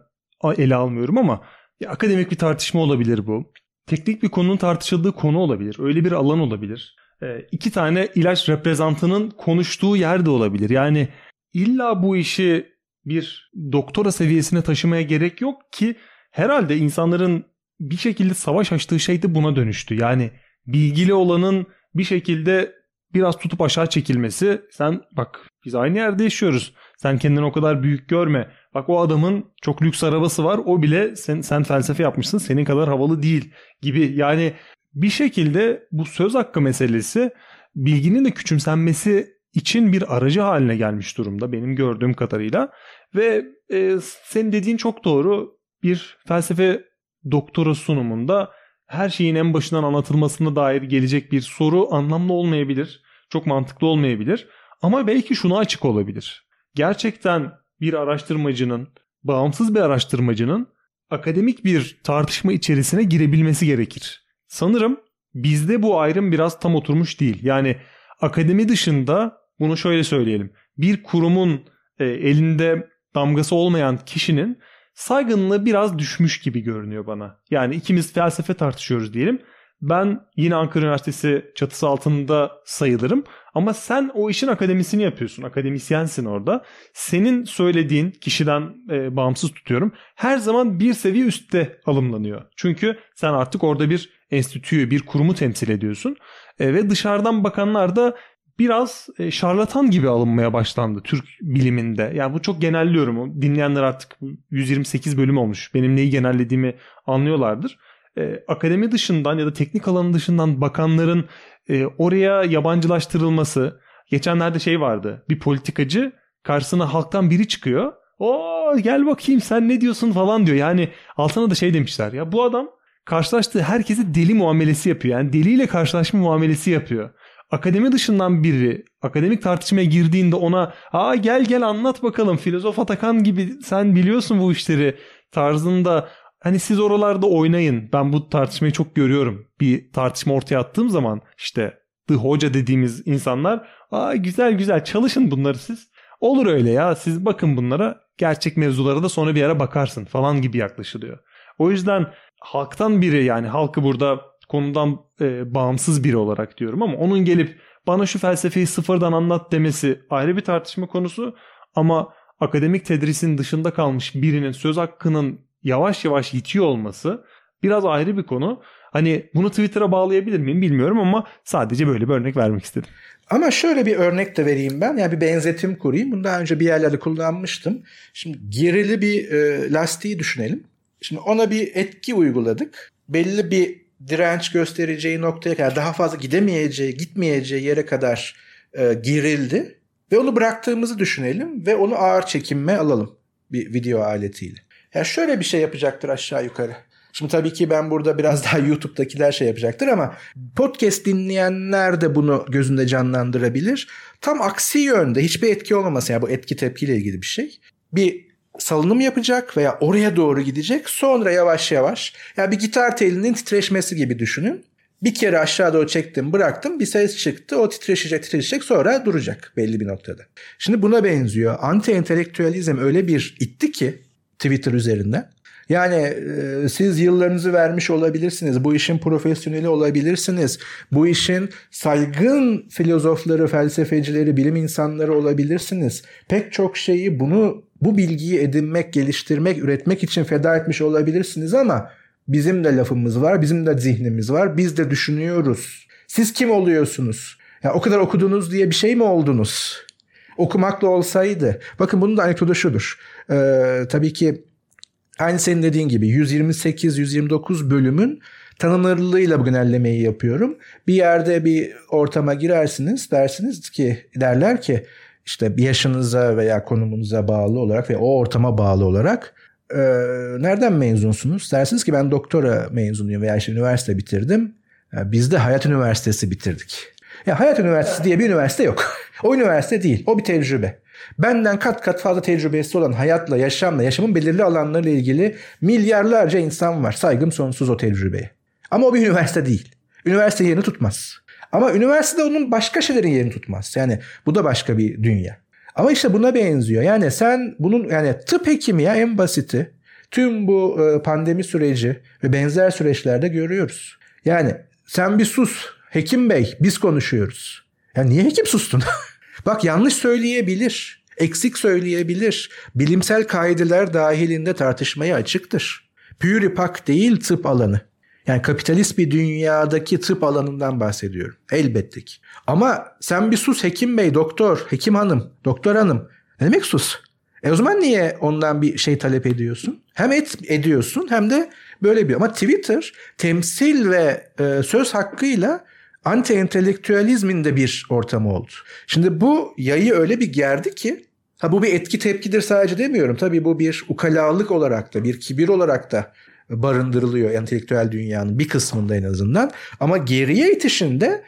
ele almıyorum ama ya, akademik bir tartışma olabilir bu. Teknik bir konunun tartışıldığı konu olabilir. Öyle bir alan olabilir. E, iki tane ilaç reprezentının konuştuğu yer de olabilir. Yani illa bu işi bir doktora seviyesine taşımaya gerek yok ki herhalde insanların bir şekilde savaş açtığı şey de buna dönüştü. Yani bilgili olanın bir şekilde biraz tutup aşağı çekilmesi. Sen bak biz aynı yerde yaşıyoruz. Sen kendini o kadar büyük görme. Bak o adamın çok lüks arabası var. O bile sen, sen felsefe yapmışsın. Senin kadar havalı değil gibi. Yani bir şekilde bu söz hakkı meselesi bilginin de küçümsenmesi için bir aracı haline gelmiş durumda benim gördüğüm kadarıyla. Ve e, senin dediğin çok doğru. Bir felsefe doktora sunumunda her şeyin en başından anlatılmasına dair gelecek bir soru anlamlı olmayabilir. Çok mantıklı olmayabilir. Ama belki şuna açık olabilir. Gerçekten bir araştırmacının, bağımsız bir araştırmacının akademik bir tartışma içerisine girebilmesi gerekir. Sanırım bizde bu ayrım biraz tam oturmuş değil. Yani akademi dışında bunu şöyle söyleyelim. Bir kurumun e, elinde damgası olmayan kişinin saygınlığı biraz düşmüş gibi görünüyor bana. Yani ikimiz felsefe tartışıyoruz diyelim. Ben yine Ankara Üniversitesi çatısı altında sayılırım. Ama sen o işin akademisini yapıyorsun. Akademisyensin orada. Senin söylediğin kişiden e, bağımsız tutuyorum. Her zaman bir seviye üstte alımlanıyor. Çünkü sen artık orada bir enstitüyü, bir kurumu temsil ediyorsun. E, ve dışarıdan bakanlar da biraz e, şarlatan gibi alınmaya başlandı Türk biliminde. Yani bu çok genelliyorum. Dinleyenler artık 128 bölüm olmuş. Benim neyi genellediğimi anlıyorlardır. Ee, akademi dışından ya da teknik alanı dışından bakanların e, oraya yabancılaştırılması. Geçenlerde şey vardı. Bir politikacı karşısına halktan biri çıkıyor. O gel bakayım sen ne diyorsun falan diyor. Yani altına da şey demişler. Ya bu adam karşılaştığı herkese deli muamelesi yapıyor. Yani deliyle karşılaşma muamelesi yapıyor akademi dışından biri akademik tartışmaya girdiğinde ona aa gel gel anlat bakalım filozof Atakan gibi sen biliyorsun bu işleri tarzında hani siz oralarda oynayın. Ben bu tartışmayı çok görüyorum. Bir tartışma ortaya attığım zaman işte the hoca dediğimiz insanlar aa güzel güzel çalışın bunları siz. Olur öyle ya siz bakın bunlara gerçek mevzulara da sonra bir ara bakarsın falan gibi yaklaşılıyor. O yüzden halktan biri yani halkı burada konudan e, bağımsız biri olarak diyorum ama onun gelip bana şu felsefeyi sıfırdan anlat demesi ayrı bir tartışma konusu ama akademik tedrisin dışında kalmış birinin söz hakkının yavaş yavaş yitiyor olması biraz ayrı bir konu. Hani bunu Twitter'a bağlayabilir miyim bilmiyorum ama sadece böyle bir örnek vermek istedim. Ama şöyle bir örnek de vereyim ben. Yani bir benzetim kurayım. Bunu daha önce bir yerlerde kullanmıştım. Şimdi gerili bir e, lastiği düşünelim. Şimdi ona bir etki uyguladık. Belli bir direnç göstereceği noktaya kadar daha fazla gidemeyeceği, gitmeyeceği yere kadar e, gerildi. Ve onu bıraktığımızı düşünelim ve onu ağır çekinme alalım bir video aletiyle. Yani şöyle bir şey yapacaktır aşağı yukarı. Şimdi tabii ki ben burada biraz daha YouTube'dakiler şey yapacaktır ama podcast dinleyenler de bunu gözünde canlandırabilir. Tam aksi yönde hiçbir etki olmaması yani bu etki tepkiyle ilgili bir şey. Bir salınım yapacak veya oraya doğru gidecek. Sonra yavaş yavaş ya yani bir gitar telinin titreşmesi gibi düşünün. Bir kere aşağı doğru çektim bıraktım bir ses çıktı o titreşecek titreşecek sonra duracak belli bir noktada. Şimdi buna benziyor. Anti entelektüelizm öyle bir itti ki Twitter üzerinden. Yani e, siz yıllarınızı vermiş olabilirsiniz. Bu işin profesyoneli olabilirsiniz. Bu işin saygın filozofları, felsefecileri, bilim insanları olabilirsiniz. Pek çok şeyi bunu bu bilgiyi edinmek, geliştirmek, üretmek için feda etmiş olabilirsiniz ama bizim de lafımız var, bizim de zihnimiz var. Biz de düşünüyoruz. Siz kim oluyorsunuz? Ya o kadar okudunuz diye bir şey mi oldunuz? Okumakla olsaydı. Bakın bunun da anekdotu şudur. Ee, tabii ki aynı senin dediğin gibi 128-129 bölümün tanımlarlılığıyla bu genellemeyi yapıyorum. Bir yerde bir ortama girersiniz dersiniz ki derler ki işte yaşınıza veya konumunuza bağlı olarak ve o ortama bağlı olarak e, nereden mezunsunuz? Dersiniz ki ben doktora mezunuyum veya işte üniversite bitirdim. E, biz de Hayat Üniversitesi bitirdik. Ya Hayat Üniversitesi diye bir üniversite yok. o üniversite değil. O bir tecrübe. Benden kat kat fazla tecrübesi olan hayatla, yaşamla, yaşamın belirli alanlarıyla ilgili milyarlarca insan var. Saygım sonsuz o tecrübeye. Ama o bir üniversite değil. Üniversite yerini tutmaz. Ama üniversitede onun başka şeylerin yerini tutmaz. Yani bu da başka bir dünya. Ama işte buna benziyor. Yani sen bunun yani tıp hekimi ya en basiti. Tüm bu e, pandemi süreci ve benzer süreçlerde görüyoruz. Yani sen bir sus hekim bey biz konuşuyoruz. Ya niye hekim sustun? Bak yanlış söyleyebilir, eksik söyleyebilir. Bilimsel kaideler dahilinde tartışmaya açıktır. Püripak değil tıp alanı. Yani kapitalist bir dünyadaki tıp alanından bahsediyorum. Elbette ki. Ama sen bir sus hekim bey, doktor, hekim hanım, doktor hanım. Ne demek sus? E o zaman niye ondan bir şey talep ediyorsun? Hem et, ediyorsun hem de böyle bir. Ama Twitter temsil ve e, söz hakkıyla anti entelektüelizmin de bir ortamı oldu. Şimdi bu yayı öyle bir gerdi ki ha bu bir etki tepkidir sadece demiyorum. Tabii bu bir ukalalık olarak da bir kibir olarak da barındırılıyor entelektüel dünyanın bir kısmında en azından. Ama geriye itişinde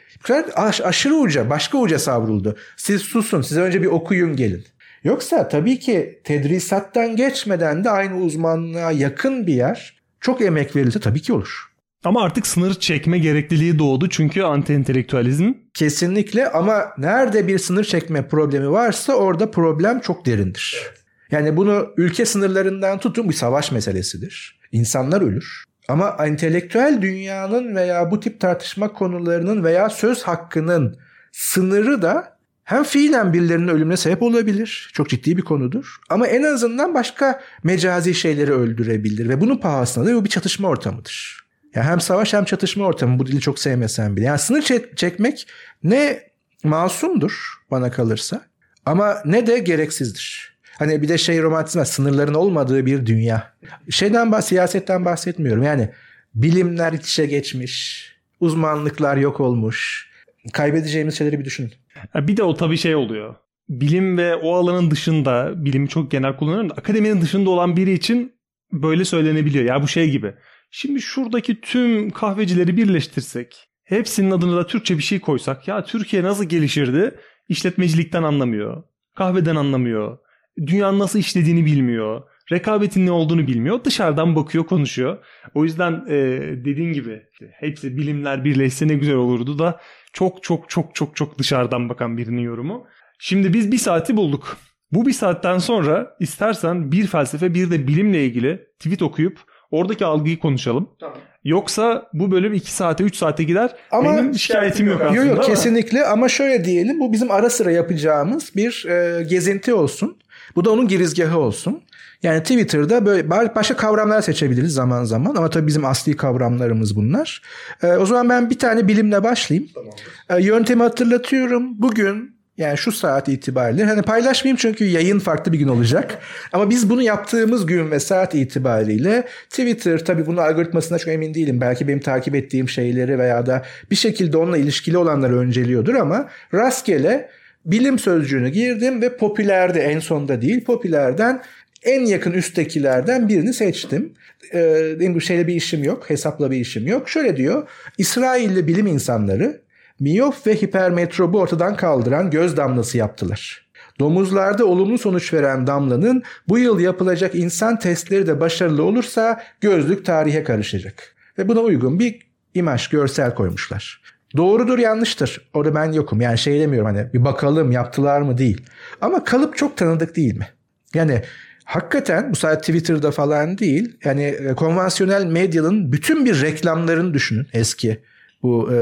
aş, aşırı uca, başka uca savruldu. Siz susun, size önce bir okuyun gelin. Yoksa tabii ki tedrisattan geçmeden de aynı uzmanlığa yakın bir yer çok emek verilse tabii ki olur. Ama artık sınır çekme gerekliliği doğdu çünkü anti entelektüalizm. Kesinlikle ama nerede bir sınır çekme problemi varsa orada problem çok derindir. Yani bunu ülke sınırlarından tutun bir savaş meselesidir. İnsanlar ölür. Ama entelektüel dünyanın veya bu tip tartışma konularının veya söz hakkının sınırı da hem fiilen birilerinin ölümüne sebep olabilir. Çok ciddi bir konudur. Ama en azından başka mecazi şeyleri öldürebilir. Ve bunun pahasına da bu bir çatışma ortamıdır. Yani hem savaş hem çatışma ortamı bu dili çok sevmesem bile. Yani sınır çek- çekmek ne masumdur bana kalırsa ama ne de gereksizdir. Hani bir de şey romantizm sınırların olmadığı bir dünya. Şeyden bah siyasetten bahsetmiyorum. Yani bilimler iç içe geçmiş, uzmanlıklar yok olmuş. Kaybedeceğimiz şeyleri bir düşünün. Bir de o tabii şey oluyor. Bilim ve o alanın dışında, bilimi çok genel kullanıyorum da akademinin dışında olan biri için böyle söylenebiliyor. Ya bu şey gibi. Şimdi şuradaki tüm kahvecileri birleştirsek, hepsinin adını da Türkçe bir şey koysak ya Türkiye nasıl gelişirdi? İşletmecilikten anlamıyor, kahveden anlamıyor, dünyanın nasıl işlediğini bilmiyor, rekabetin ne olduğunu bilmiyor. Dışarıdan bakıyor, konuşuyor. O yüzden e, dediğin gibi hepsi bilimler birleşse ne güzel olurdu da çok çok çok çok çok dışarıdan bakan birinin yorumu. Şimdi biz bir saati bulduk. Bu bir saatten sonra istersen bir felsefe bir de bilimle ilgili tweet okuyup Oradaki algıyı konuşalım. Tamam. Yoksa bu bölüm 2 saate 3 saate gider. Ama Benim şikayetim yok aslında. Yok yok kesinlikle ama şöyle diyelim bu bizim ara sıra yapacağımız bir e, gezinti olsun. Bu da onun girizgahı olsun. Yani Twitter'da böyle başka kavramlar seçebiliriz zaman zaman ama tabii bizim asli kavramlarımız bunlar. E, o zaman ben bir tane bilimle başlayayım. Tamam. E, yöntemi hatırlatıyorum. Bugün yani şu saat itibariyle hani paylaşmayayım çünkü yayın farklı bir gün olacak. Ama biz bunu yaptığımız gün ve saat itibariyle Twitter tabii bunun algoritmasına çok emin değilim. Belki benim takip ettiğim şeyleri veya da bir şekilde onunla ilişkili olanları önceliyordur ama rastgele bilim sözcüğünü girdim ve popülerde en sonda değil popülerden en yakın üsttekilerden birini seçtim. Ee, şeyle bir işim yok, hesapla bir işim yok. Şöyle diyor, İsrailli bilim insanları miyop ve hipermetrobu ortadan kaldıran göz damlası yaptılar. Domuzlarda olumlu sonuç veren damlanın bu yıl yapılacak insan testleri de başarılı olursa gözlük tarihe karışacak. Ve buna uygun bir imaj, görsel koymuşlar. Doğrudur yanlıştır. Orada ben yokum. Yani şey demiyorum hani bir bakalım yaptılar mı değil. Ama kalıp çok tanıdık değil mi? Yani hakikaten bu sadece Twitter'da falan değil. Yani e, konvansiyonel medyanın bütün bir reklamlarını düşünün eski bu e,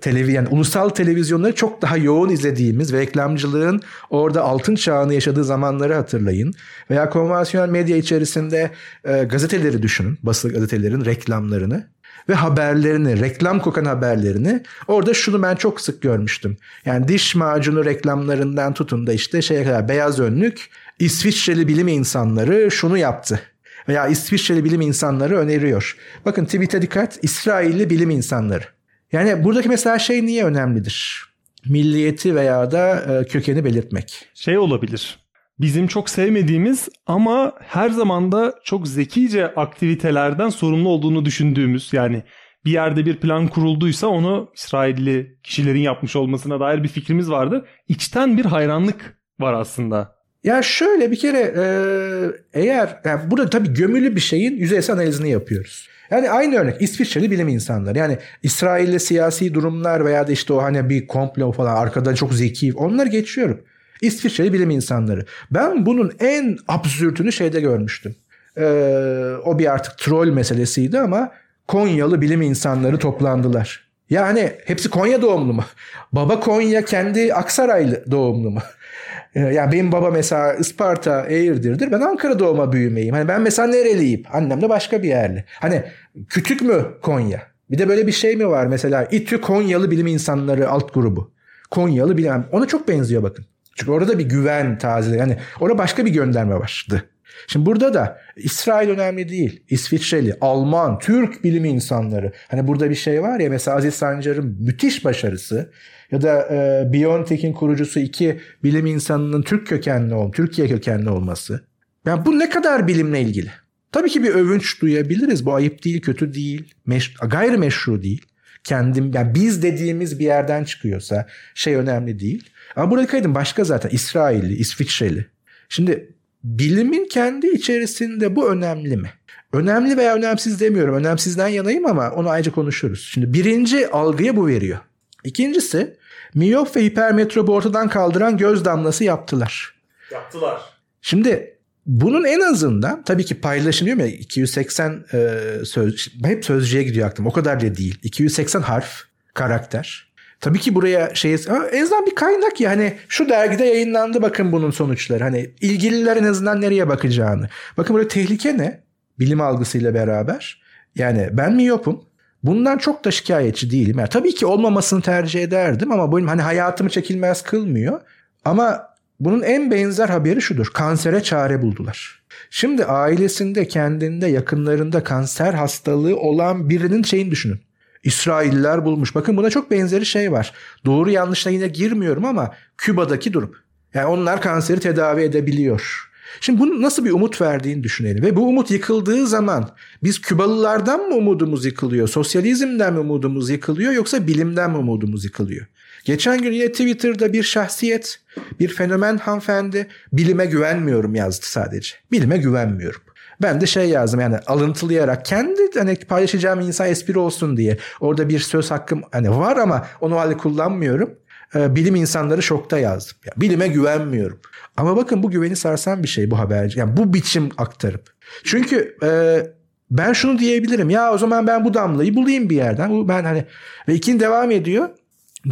televizyon yani ulusal televizyonları çok daha yoğun izlediğimiz ve reklamcılığın orada altın çağını yaşadığı zamanları hatırlayın. Veya konvansiyonel medya içerisinde e, gazeteleri düşünün. Basılı gazetelerin reklamlarını ve haberlerini, reklam kokan haberlerini. Orada şunu ben çok sık görmüştüm. Yani diş macunu reklamlarından tutun da işte şeye kadar beyaz önlük İsviçreli bilim insanları şunu yaptı veya İsviçreli bilim insanları öneriyor. Bakın tweet'e dikkat İsrailli bilim insanları. Yani buradaki mesela şey niye önemlidir? milliyeti veya da e, kökeni belirtmek. Şey olabilir. Bizim çok sevmediğimiz ama her zaman da çok zekice aktivitelerden sorumlu olduğunu düşündüğümüz yani bir yerde bir plan kurulduysa onu İsrailli kişilerin yapmış olmasına dair bir fikrimiz vardır. İçten bir hayranlık var aslında. Ya şöyle bir kere e, eğer yani burada tabii gömülü bir şeyin yüzeysel analizini yapıyoruz. Yani aynı örnek İsviçreli bilim insanları. Yani İsrail'le siyasi durumlar veya da işte o hani bir komplo falan arkada çok zeki onlar geçiyorum. İsviçreli bilim insanları. Ben bunun en absürtünü şeyde görmüştüm. Ee, o bir artık troll meselesiydi ama Konyalı bilim insanları toplandılar. Yani hepsi Konya doğumlu mu? Baba Konya kendi Aksaraylı doğumlu mu? Ee, yani benim baba mesela Isparta Eğirdir'dir. Ben Ankara doğuma büyümeyim. Hani ben mesela nereliyim? Annem de başka bir yerli. Hani küçük mü Konya? Bir de böyle bir şey mi var mesela İTÜ Konyalı bilim insanları alt grubu. Konyalı bilim ona çok benziyor bakın. Çünkü orada bir güven tazeli. Yani orada başka bir gönderme vardı. Şimdi burada da İsrail önemli değil. İsviçreli, Alman, Türk bilim insanları. Hani burada bir şey var ya mesela Aziz Sancar'ın müthiş başarısı ya da e, BioNTech'in kurucusu iki bilim insanının Türk kökenli ol, Türkiye kökenli olması. Yani bu ne kadar bilimle ilgili? Tabii ki bir övünç duyabiliriz. Bu ayıp değil, kötü değil, meş gayrimeşru değil. Kendim, yani biz dediğimiz bir yerden çıkıyorsa şey önemli değil. Ama burada dikkat başka zaten İsrailli, İsviçreli. Şimdi bilimin kendi içerisinde bu önemli mi? Önemli veya önemsiz demiyorum. Önemsizden yanayım ama onu ayrıca konuşuruz. Şimdi birinci algıya bu veriyor. İkincisi miyop ve hipermetrobu ortadan kaldıran göz damlası yaptılar. Yaptılar. Şimdi bunun en azından tabii ki paylaşılıyor ya 280 e, söz hep sözcüğe gidiyor aklım. O kadar da değil. 280 harf, karakter. Tabii ki buraya şey en azından bir kaynak ya hani şu dergide yayınlandı bakın bunun sonuçları. Hani ilgililer en azından nereye bakacağını. Bakın burada tehlike ne? Bilim algısıyla beraber. Yani ben miyopum. Bundan çok da şikayetçi değilim. Yani tabii ki olmamasını tercih ederdim ama benim hani hayatımı çekilmez kılmıyor. Ama bunun en benzer haberi şudur. Kansere çare buldular. Şimdi ailesinde, kendinde, yakınlarında kanser hastalığı olan birinin şeyini düşünün. İsrailler bulmuş. Bakın buna çok benzeri şey var. Doğru yanlışla yine girmiyorum ama Küba'daki durum. Yani onlar kanseri tedavi edebiliyor. Şimdi bunun nasıl bir umut verdiğini düşünelim. Ve bu umut yıkıldığı zaman biz Kübalılardan mı umudumuz yıkılıyor? Sosyalizmden mi umudumuz yıkılıyor? Yoksa bilimden mi umudumuz yıkılıyor? Geçen gün yine Twitter'da bir şahsiyet, bir fenomen hanımefendi bilime güvenmiyorum yazdı sadece. Bilime güvenmiyorum. Ben de şey yazdım yani alıntılayarak kendi hani paylaşacağım insan espri olsun diye. Orada bir söz hakkım hani var ama onu hali kullanmıyorum. Ee, bilim insanları şokta yazdım. Yani bilime güvenmiyorum. Ama bakın bu güveni sarsan bir şey bu haberci. Yani bu biçim aktarıp. Çünkü e, ben şunu diyebilirim. Ya o zaman ben bu damlayı bulayım bir yerden. Bu ben hani ve ikin devam ediyor.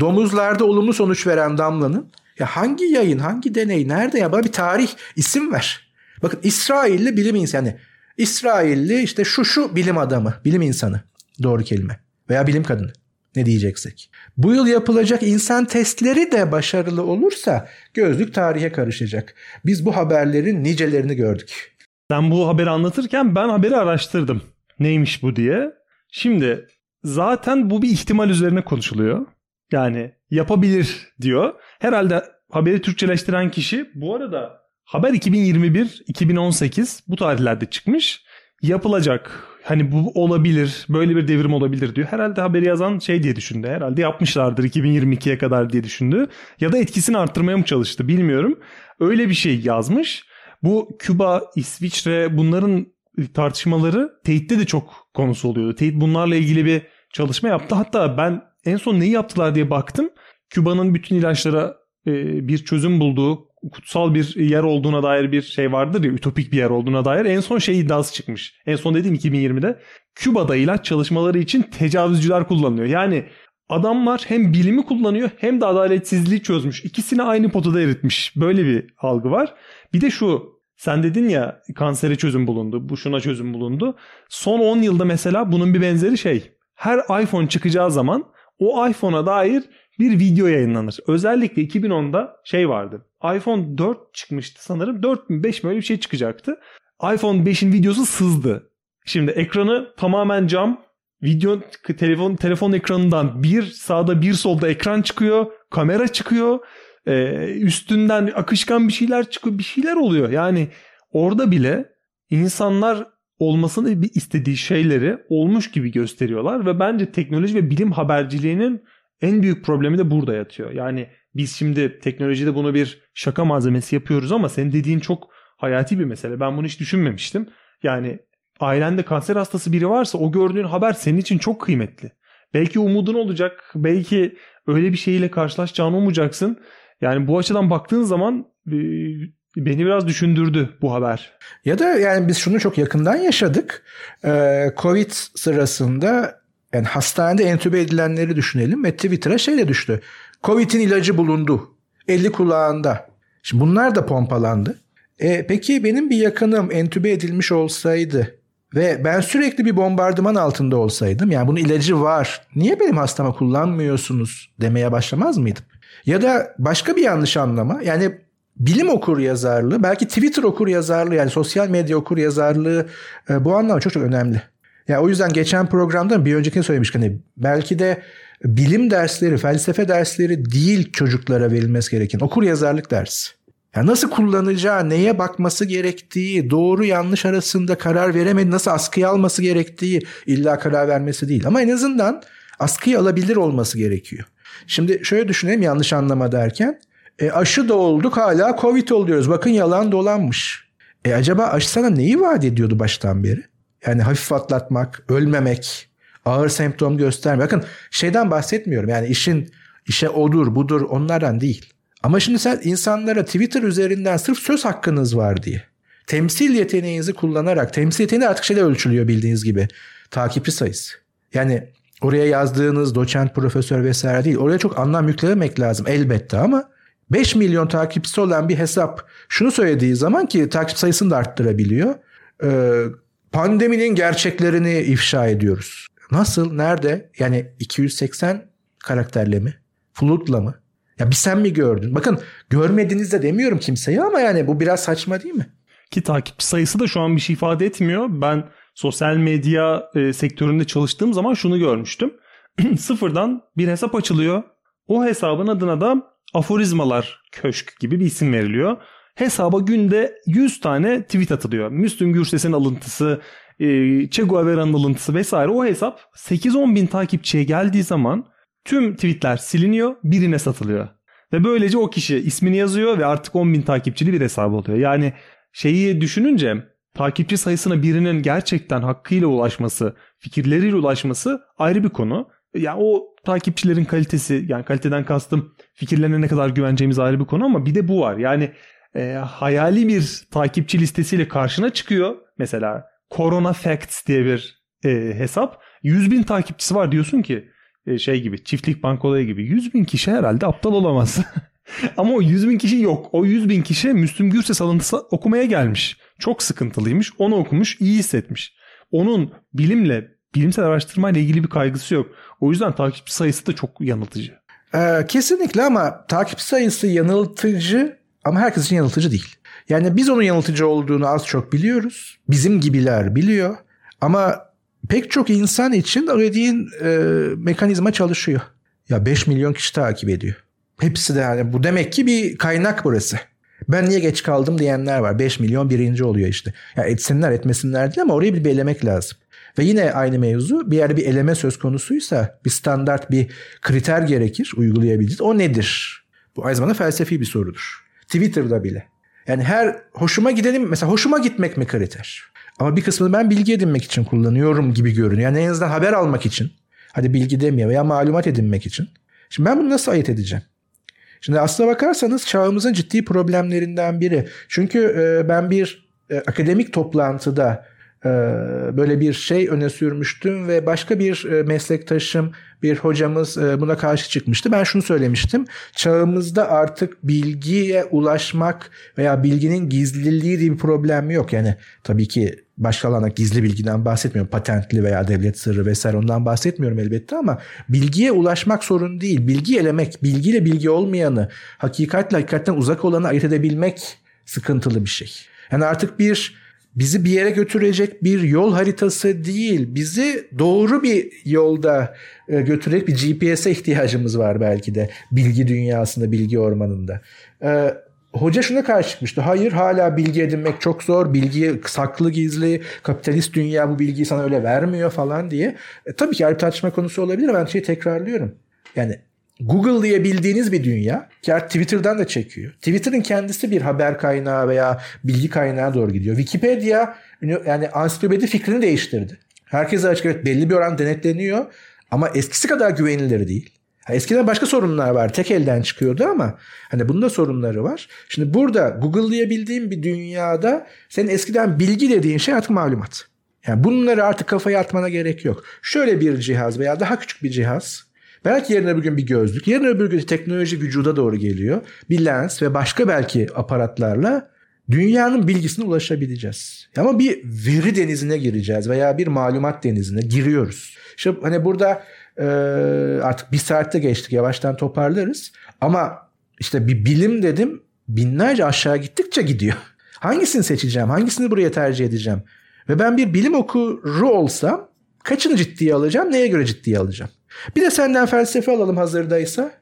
Domuzlarda olumlu sonuç veren damlanın ya hangi yayın, hangi deney, nerede ya? Bana bir tarih, isim ver. Bakın İsrailli bilim insanı. İsrailli işte şu şu bilim adamı, bilim insanı. Doğru kelime. Veya bilim kadını. Ne diyeceksek. Bu yıl yapılacak insan testleri de başarılı olursa gözlük tarihe karışacak. Biz bu haberlerin nicelerini gördük. Sen bu haberi anlatırken ben haberi araştırdım. Neymiş bu diye. Şimdi zaten bu bir ihtimal üzerine konuşuluyor. Yani yapabilir diyor. Herhalde haberi Türkçeleştiren kişi bu arada Haber 2021, 2018 bu tarihlerde çıkmış. Yapılacak. Hani bu olabilir, böyle bir devrim olabilir diyor. Herhalde haberi yazan şey diye düşündü. Herhalde yapmışlardır 2022'ye kadar diye düşündü. Ya da etkisini arttırmaya mı çalıştı bilmiyorum. Öyle bir şey yazmış. Bu Küba, İsviçre bunların tartışmaları Teyit'te de çok konusu oluyordu. Teyit bunlarla ilgili bir çalışma yaptı. Hatta ben en son neyi yaptılar diye baktım. Küba'nın bütün ilaçlara bir çözüm bulduğu kutsal bir yer olduğuna dair bir şey vardır ya ütopik bir yer olduğuna dair en son şey iddiası çıkmış. En son dediğim 2020'de Küba'da ilaç çalışmaları için tecavüzcüler kullanılıyor. Yani adamlar hem bilimi kullanıyor hem de adaletsizliği çözmüş. İkisini aynı potada eritmiş. Böyle bir algı var. Bir de şu sen dedin ya kansere çözüm bulundu. Bu şuna çözüm bulundu. Son 10 yılda mesela bunun bir benzeri şey. Her iPhone çıkacağı zaman o iPhone'a dair bir video yayınlanır. Özellikle 2010'da şey vardı iPhone 4 çıkmıştı sanırım. 4 mü 5 mi öyle bir şey çıkacaktı. iPhone 5'in videosu sızdı. Şimdi ekranı tamamen cam video telefon telefon ekranından bir sağda bir solda ekran çıkıyor, kamera çıkıyor. E, üstünden akışkan bir şeyler çıkıyor, bir şeyler oluyor. Yani orada bile insanlar olmasını istediği şeyleri olmuş gibi gösteriyorlar ve bence teknoloji ve bilim haberciliğinin en büyük problemi de burada yatıyor. Yani biz şimdi teknolojide bunu bir şaka malzemesi yapıyoruz ama senin dediğin çok hayati bir mesele. Ben bunu hiç düşünmemiştim. Yani ailende kanser hastası biri varsa o gördüğün haber senin için çok kıymetli. Belki umudun olacak, belki öyle bir şeyle karşılaşacağını umuyacaksın. Yani bu açıdan baktığın zaman e, beni biraz düşündürdü bu haber. Ya da yani biz şunu çok yakından yaşadık. Ee, Covid sırasında yani hastanede entübe edilenleri düşünelim ve Twitter'a şeyle düştü. Covid'in ilacı bulundu. Eli kulağında. Şimdi bunlar da pompalandı. E, peki benim bir yakınım entübe edilmiş olsaydı ve ben sürekli bir bombardıman altında olsaydım yani bunun ilacı var. Niye benim hastama kullanmıyorsunuz demeye başlamaz mıydım? Ya da başka bir yanlış anlama yani bilim okur yazarlığı belki Twitter okur yazarlığı yani sosyal medya okur yazarlığı e, bu anlamda çok çok önemli. Yani o yüzden geçen programda bir öncekini söylemişken hani belki de bilim dersleri, felsefe dersleri değil çocuklara verilmesi gereken okur yazarlık dersi. Yani nasıl kullanacağı, neye bakması gerektiği, doğru yanlış arasında karar veremedi, nasıl askıya alması gerektiği illa karar vermesi değil. Ama en azından askıya alabilir olması gerekiyor. Şimdi şöyle düşünelim yanlış anlama derken. E, aşı da olduk hala Covid oluyoruz. Bakın yalan dolanmış. E acaba aşı sana neyi vaat ediyordu baştan beri? Yani hafif atlatmak, ölmemek, ağır semptom göstermek. Bakın şeyden bahsetmiyorum. Yani işin işe odur budur onlardan değil. Ama şimdi sen insanlara Twitter üzerinden sırf söz hakkınız var diye temsil yeteneğinizi kullanarak temsil yeteneği artık şeyle ölçülüyor bildiğiniz gibi takipçi sayısı. Yani oraya yazdığınız doçent, profesör vesaire değil. Oraya çok anlam yüklemek lazım elbette ama 5 milyon takipçisi olan bir hesap şunu söylediği zaman ki takip sayısını da arttırabiliyor. Ee, pandeminin gerçeklerini ifşa ediyoruz. Nasıl? Nerede? Yani 280 karakterle mi? Flutla mı? Ya bir sen mi gördün? Bakın görmediniz de demiyorum kimseye ama yani bu biraz saçma değil mi? Ki takipçi sayısı da şu an bir şey ifade etmiyor. Ben sosyal medya e, sektöründe çalıştığım zaman şunu görmüştüm. Sıfırdan bir hesap açılıyor. O hesabın adına da aforizmalar köşk gibi bir isim veriliyor. Hesaba günde 100 tane tweet atılıyor. Müslüm Gürses'in alıntısı, e, Che Guevara'nın alıntısı vesaire. O hesap 8-10 bin takipçiye geldiği zaman tüm tweetler siliniyor, birine satılıyor. Ve böylece o kişi ismini yazıyor ve artık 10 bin takipçili bir hesap oluyor. Yani şeyi düşününce takipçi sayısına birinin gerçekten hakkıyla ulaşması, fikirleriyle ulaşması ayrı bir konu. Ya yani o takipçilerin kalitesi yani kaliteden kastım fikirlerine ne kadar güveneceğimiz ayrı bir konu ama bir de bu var. Yani e, hayali bir takipçi listesiyle karşına çıkıyor. Mesela Corona Facts diye bir e, hesap. 100 bin takipçisi var diyorsun ki e, şey gibi çiftlik bank olayı gibi 100 bin kişi herhalde aptal olamaz. Ama o 100 bin kişi yok. O 100 bin kişi Müslüm Gürses alıntısı okumaya gelmiş. Çok sıkıntılıymış. Onu okumuş, iyi hissetmiş. Onun bilimle, bilimsel araştırmayla ilgili bir kaygısı yok. O yüzden takipçi sayısı da çok yanıltıcı. Ee, kesinlikle ama takipçi sayısı yanıltıcı ama herkes için yanıltıcı değil. Yani biz onun yanıltıcı olduğunu az çok biliyoruz. Bizim gibiler biliyor. Ama pek çok insan için dediğin e, mekanizma çalışıyor. Ya 5 milyon kişi takip ediyor. Hepsi de yani bu demek ki bir kaynak burası. Ben niye geç kaldım diyenler var. 5 milyon birinci oluyor işte. Ya etsinler etmesinler değil ama orayı bir elemek lazım. Ve yine aynı mevzu bir yerde bir eleme söz konusuysa bir standart bir kriter gerekir uygulayabileceğiz. O nedir? Bu aynı zamanda felsefi bir sorudur. Twitter'da bile. Yani her hoşuma gidelim mesela hoşuma gitmek mi kriter? Ama bir kısmını ben bilgi edinmek için kullanıyorum gibi görünüyor. Yani en azından haber almak için. Hadi bilgi demiyor veya malumat edinmek için. Şimdi ben bunu nasıl ayırt edeceğim? Şimdi aslına bakarsanız çağımızın ciddi problemlerinden biri. Çünkü e, ben bir e, akademik toplantıda böyle bir şey öne sürmüştüm ve başka bir e, meslektaşım, bir hocamız e, buna karşı çıkmıştı. Ben şunu söylemiştim. Çağımızda artık bilgiye ulaşmak veya bilginin gizliliği diye bir problem yok. Yani tabii ki başka alana gizli bilgiden bahsetmiyorum. Patentli veya devlet sırrı vesaire ondan bahsetmiyorum elbette ama bilgiye ulaşmak sorun değil. Bilgi elemek, bilgiyle bilgi olmayanı, hakikatle hakikatten uzak olanı ayırt edebilmek sıkıntılı bir şey. Yani artık bir bizi bir yere götürecek bir yol haritası değil. Bizi doğru bir yolda e, götürecek bir GPS'e ihtiyacımız var belki de bilgi dünyasında, bilgi ormanında. Ee, hoca şuna karşı çıkmıştı. Hayır hala bilgi edinmek çok zor. Bilgi saklı gizli. Kapitalist dünya bu bilgiyi sana öyle vermiyor falan diye. E, tabii ki ayrı tartışma konusu olabilir. Ben şeyi tekrarlıyorum. Yani Google diye bildiğiniz bir dünya ki Twitter'dan da çekiyor. Twitter'ın kendisi bir haber kaynağı veya bilgi kaynağı doğru gidiyor. Wikipedia yani ansiklopedi fikrini değiştirdi. Herkese açık evet belli bir oran denetleniyor ama eskisi kadar güvenilir değil. eskiden başka sorunlar var. Tek elden çıkıyordu ama hani bunda sorunları var. Şimdi burada Google diye bildiğim bir dünyada senin eskiden bilgi dediğin şey artık malumat. Yani bunları artık kafaya atmana gerek yok. Şöyle bir cihaz veya daha küçük bir cihaz Belki yarın öbür gün bir gözlük, yarın öbür gün teknoloji vücuda doğru geliyor. Bir lens ve başka belki aparatlarla dünyanın bilgisine ulaşabileceğiz. Ama bir veri denizine gireceğiz veya bir malumat denizine giriyoruz. İşte hani burada e, artık bir saatte geçtik yavaştan toparlarız. Ama işte bir bilim dedim binlerce aşağı gittikçe gidiyor. Hangisini seçeceğim? Hangisini buraya tercih edeceğim? Ve ben bir bilim okuru olsam kaçını ciddiye alacağım? Neye göre ciddiye alacağım? Bir de senden felsefe alalım hazırdaysa.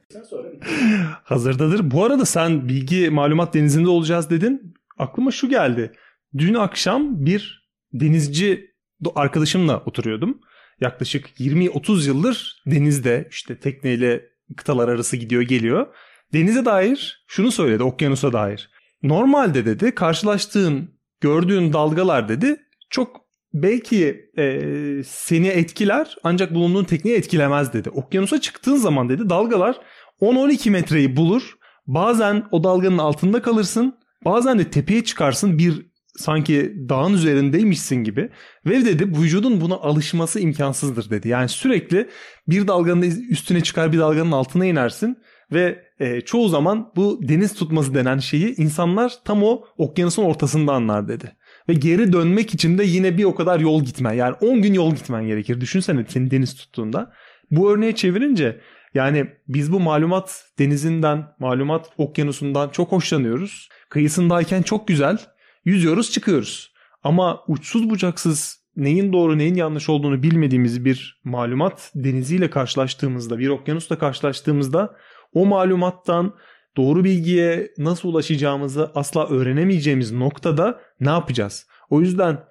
Hazırdadır. Bu arada sen bilgi malumat denizinde olacağız dedin. Aklıma şu geldi. Dün akşam bir denizci arkadaşımla oturuyordum. Yaklaşık 20-30 yıldır denizde işte tekneyle kıtalar arası gidiyor geliyor. Denize dair şunu söyledi okyanusa dair. Normalde dedi karşılaştığın gördüğün dalgalar dedi çok belki e, seni etkiler ancak bulunduğun tekniği etkilemez dedi. Okyanusa çıktığın zaman dedi dalgalar 10-12 metreyi bulur. Bazen o dalganın altında kalırsın. Bazen de tepeye çıkarsın bir sanki dağın üzerindeymişsin gibi. Ve dedi vücudun buna alışması imkansızdır dedi. Yani sürekli bir dalganın üstüne çıkar bir dalganın altına inersin. Ve e, çoğu zaman bu deniz tutması denen şeyi insanlar tam o okyanusun ortasında anlar dedi. Ve geri dönmek için de yine bir o kadar yol gitmen. Yani 10 gün yol gitmen gerekir. Düşünsene seni deniz tuttuğunda. Bu örneği çevirince yani biz bu malumat denizinden, malumat okyanusundan çok hoşlanıyoruz. Kıyısındayken çok güzel. Yüzüyoruz çıkıyoruz. Ama uçsuz bucaksız neyin doğru neyin yanlış olduğunu bilmediğimiz bir malumat deniziyle karşılaştığımızda, bir okyanusla karşılaştığımızda o malumattan doğru bilgiye nasıl ulaşacağımızı asla öğrenemeyeceğimiz noktada ne yapacağız? O yüzden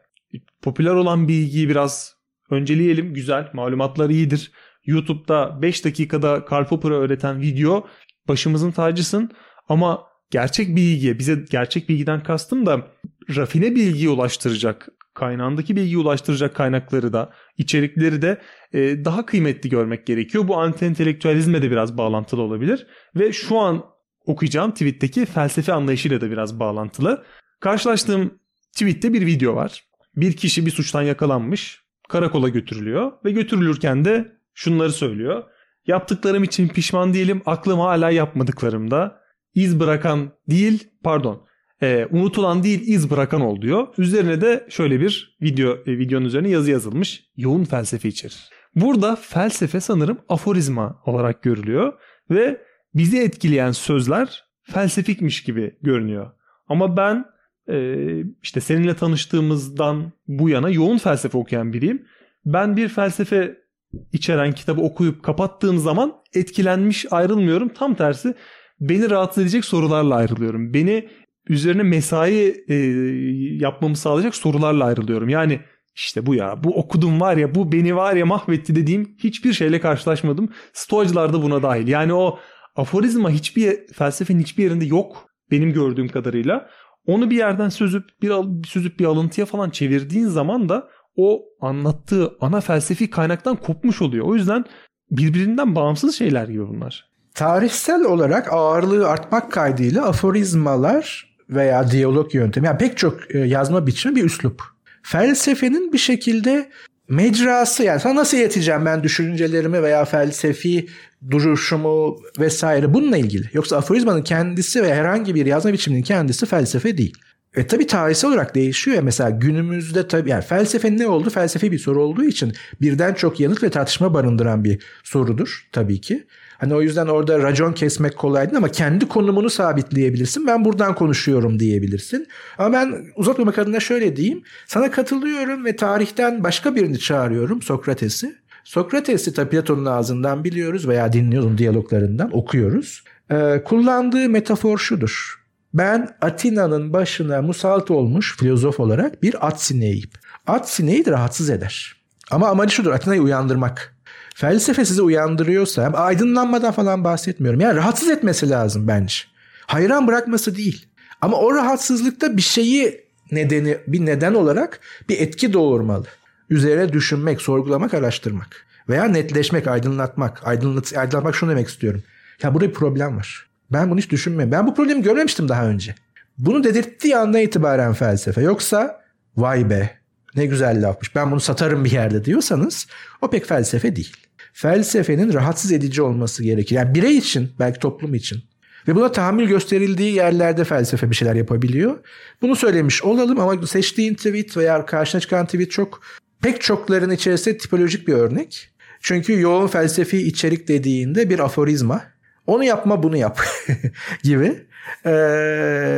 popüler olan bilgiyi biraz önceleyelim. Güzel, malumatlar iyidir. YouTube'da 5 dakikada Karl Popper'ı öğreten video başımızın tacısın ama gerçek bilgiye, bize gerçek bilgiden kastım da rafine bilgiye ulaştıracak, kaynağındaki bilgiyi ulaştıracak kaynakları da, içerikleri de e, daha kıymetli görmek gerekiyor. Bu anti-entelektüelizme de biraz bağlantılı olabilir. Ve şu an okuyacağım tweetteki felsefe anlayışıyla da biraz bağlantılı. Karşılaştığım tweette bir video var. Bir kişi bir suçtan yakalanmış, karakola götürülüyor ve götürülürken de şunları söylüyor. Yaptıklarım için pişman değilim, aklım hala yapmadıklarımda. İz bırakan değil, pardon, e, unutulan değil iz bırakan ol diyor. Üzerine de şöyle bir video e, videonun üzerine yazı yazılmış. Yoğun felsefe içerir. Burada felsefe sanırım aforizma olarak görülüyor ve bizi etkileyen sözler felsefikmiş gibi görünüyor. Ama ben işte seninle tanıştığımızdan bu yana yoğun felsefe okuyan biriyim. Ben bir felsefe içeren kitabı okuyup kapattığım zaman etkilenmiş ayrılmıyorum. Tam tersi beni rahatsız edecek sorularla ayrılıyorum. Beni üzerine mesai e, yapmamı sağlayacak sorularla ayrılıyorum. Yani işte bu ya bu okudum var ya bu beni var ya mahvetti dediğim hiçbir şeyle karşılaşmadım. Stoacılar da buna dahil. Yani o aforizma hiçbir felsefenin hiçbir yerinde yok benim gördüğüm kadarıyla. Onu bir yerden sözüp bir süzüp bir alıntıya falan çevirdiğin zaman da o anlattığı ana felsefi kaynaktan kopmuş oluyor. O yüzden birbirinden bağımsız şeyler gibi bunlar. Tarihsel olarak ağırlığı artmak kaydıyla aforizmalar veya diyalog yöntemi yani pek çok e, yazma biçimi bir üslup. Felsefenin bir şekilde mecrası yani sana nasıl ileteceğim ben düşüncelerimi veya felsefi duruşumu vesaire bununla ilgili. Yoksa aforizmanın kendisi ve herhangi bir yazma biçiminin kendisi felsefe değil. E tabi tarihsel olarak değişiyor ya mesela günümüzde tabi yani felsefenin ne oldu? Felsefi bir soru olduğu için birden çok yanıt ve tartışma barındıran bir sorudur tabii ki. Hani o yüzden orada racon kesmek kolaydı ama kendi konumunu sabitleyebilirsin. Ben buradan konuşuyorum diyebilirsin. Ama ben uzatmamak adına şöyle diyeyim. Sana katılıyorum ve tarihten başka birini çağırıyorum Sokrates'i. Sokrates'i tabi Platon'un ağzından biliyoruz veya dinliyoruz diyaloglarından okuyoruz. Ee, kullandığı metafor şudur. Ben Atina'nın başına musallat olmuş filozof olarak bir at sineğiyim. At sineği de rahatsız eder. Ama amacı şudur Atina'yı uyandırmak. Felsefe sizi uyandırıyorsa aydınlanmadan falan bahsetmiyorum. Yani rahatsız etmesi lazım bence. Hayran bırakması değil. Ama o rahatsızlıkta bir şeyi nedeni bir neden olarak bir etki doğurmalı. Üzerine düşünmek, sorgulamak, araştırmak. Veya netleşmek, aydınlatmak. Aydınlat, aydınlatmak şunu demek istiyorum. Ya burada bir problem var. Ben bunu hiç düşünmüyorum. Ben bu problemi görmemiştim daha önce. Bunu dedirttiği andan itibaren felsefe. Yoksa vay be ne güzel lafmış ben bunu satarım bir yerde diyorsanız o pek felsefe değil. Felsefenin rahatsız edici olması gerekir. Yani birey için belki toplum için ve buna tahammül gösterildiği yerlerde felsefe bir şeyler yapabiliyor. Bunu söylemiş olalım ama seçtiğin tweet veya karşına çıkan tweet çok pek çokların içerisinde tipolojik bir örnek. Çünkü yoğun felsefi içerik dediğinde bir aforizma. Onu yapma bunu yap gibi. Ee,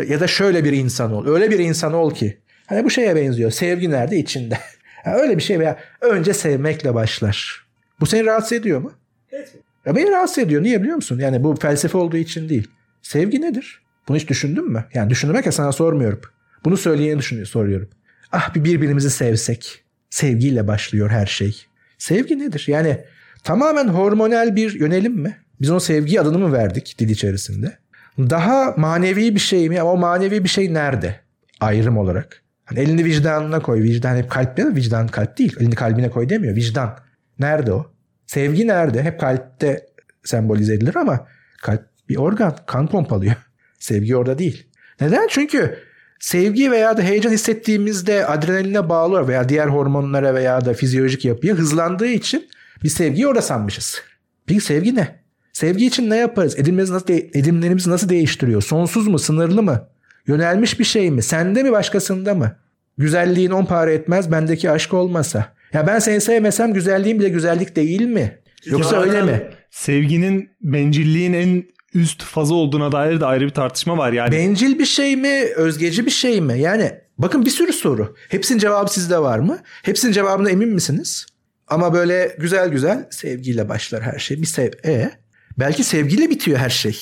ya da şöyle bir insan ol. Öyle bir insan ol ki Hani bu şeye benziyor. Sevgi nerede? içinde. Yani öyle bir şey veya önce sevmekle başlar. Bu seni rahatsız ediyor mu? Evet. Ya beni rahatsız ediyor. Niye biliyor musun? Yani bu felsefe olduğu için değil. Sevgi nedir? Bunu hiç düşündün mü? Yani düşünmek ya sana sormuyorum. Bunu söyleyeni düşünüyor, soruyorum. Ah bir birbirimizi sevsek. Sevgiyle başlıyor her şey. Sevgi nedir? Yani tamamen hormonal bir yönelim mi? Biz ona sevgi adını mı verdik dil içerisinde? Daha manevi bir şey mi? Ama o manevi bir şey nerede? Ayrım olarak. Hani elini vicdanına koy. Vicdan hep kalp değil Vicdan kalp değil. Elini kalbine koy demiyor. Vicdan. Nerede o? Sevgi nerede? Hep kalpte sembolize edilir ama kalp bir organ. Kan pompalıyor. Sevgi orada değil. Neden? Çünkü sevgi veya da heyecan hissettiğimizde adrenaline bağlı veya diğer hormonlara veya da fizyolojik yapıya hızlandığı için bir sevgiyi orada sanmışız. Peki sevgi ne? Sevgi için ne yaparız? Edimlerimizi nasıl, de- edimlerimizi nasıl değiştiriyor? Sonsuz mu? Sınırlı mı? Yönelmiş bir şey mi? Sende mi başkasında mı? Güzelliğin on para etmez bendeki aşk olmasa. Ya ben seni sevmesem güzelliğin bile güzellik değil mi? Yoksa öyle mi? Sevginin bencilliğin en üst fazı olduğuna dair de ayrı bir tartışma var yani. Bencil bir şey mi? Özgeci bir şey mi? Yani bakın bir sürü soru. Hepsinin cevabı sizde var mı? Hepsinin cevabına emin misiniz? Ama böyle güzel güzel sevgiyle başlar her şey. Bir sev e belki sevgiyle bitiyor her şey.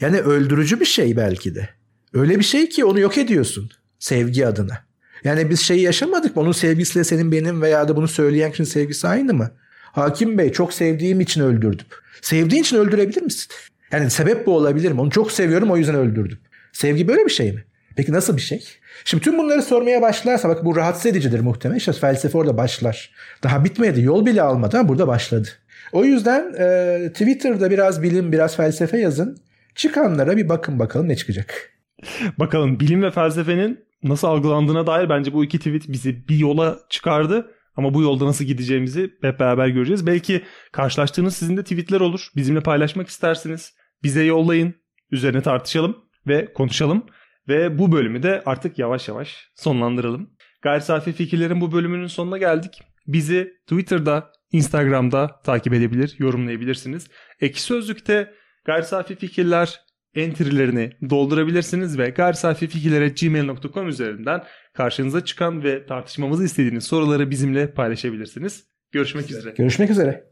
Yani öldürücü bir şey belki de. Öyle bir şey ki onu yok ediyorsun sevgi adına. Yani biz şeyi yaşamadık mı? Onun sevgisiyle senin benim veya da bunu söyleyen kişinin sevgisi aynı mı? Hakim Bey çok sevdiğim için öldürdüm. Sevdiğin için öldürebilir misin? Yani sebep bu olabilir mi? Onu çok seviyorum o yüzden öldürdüm. Sevgi böyle bir şey mi? Peki nasıl bir şey? Şimdi tüm bunları sormaya başlarsa bak bu rahatsız edicidir muhtemelen. İşte felsefe orada başlar. Daha bitmedi. Yol bile almadı ama burada başladı. O yüzden e, Twitter'da biraz bilim, biraz felsefe yazın. Çıkanlara bir bakın bakalım ne çıkacak. Bakalım bilim ve felsefenin nasıl algılandığına dair bence bu iki tweet bizi bir yola çıkardı. Ama bu yolda nasıl gideceğimizi hep beraber göreceğiz. Belki karşılaştığınız sizin de tweetler olur. Bizimle paylaşmak istersiniz. Bize yollayın. Üzerine tartışalım ve konuşalım. Ve bu bölümü de artık yavaş yavaş sonlandıralım. Gayri safi fikirlerin bu bölümünün sonuna geldik. Bizi Twitter'da, Instagram'da takip edebilir, yorumlayabilirsiniz. Eki Sözlük'te gayri safi fikirler entry'lerini doldurabilirsiniz ve gayrisafifikirlere.gmail.com üzerinden karşınıza çıkan ve tartışmamızı istediğiniz soruları bizimle paylaşabilirsiniz. Görüşmek üzere. Görüşmek üzere.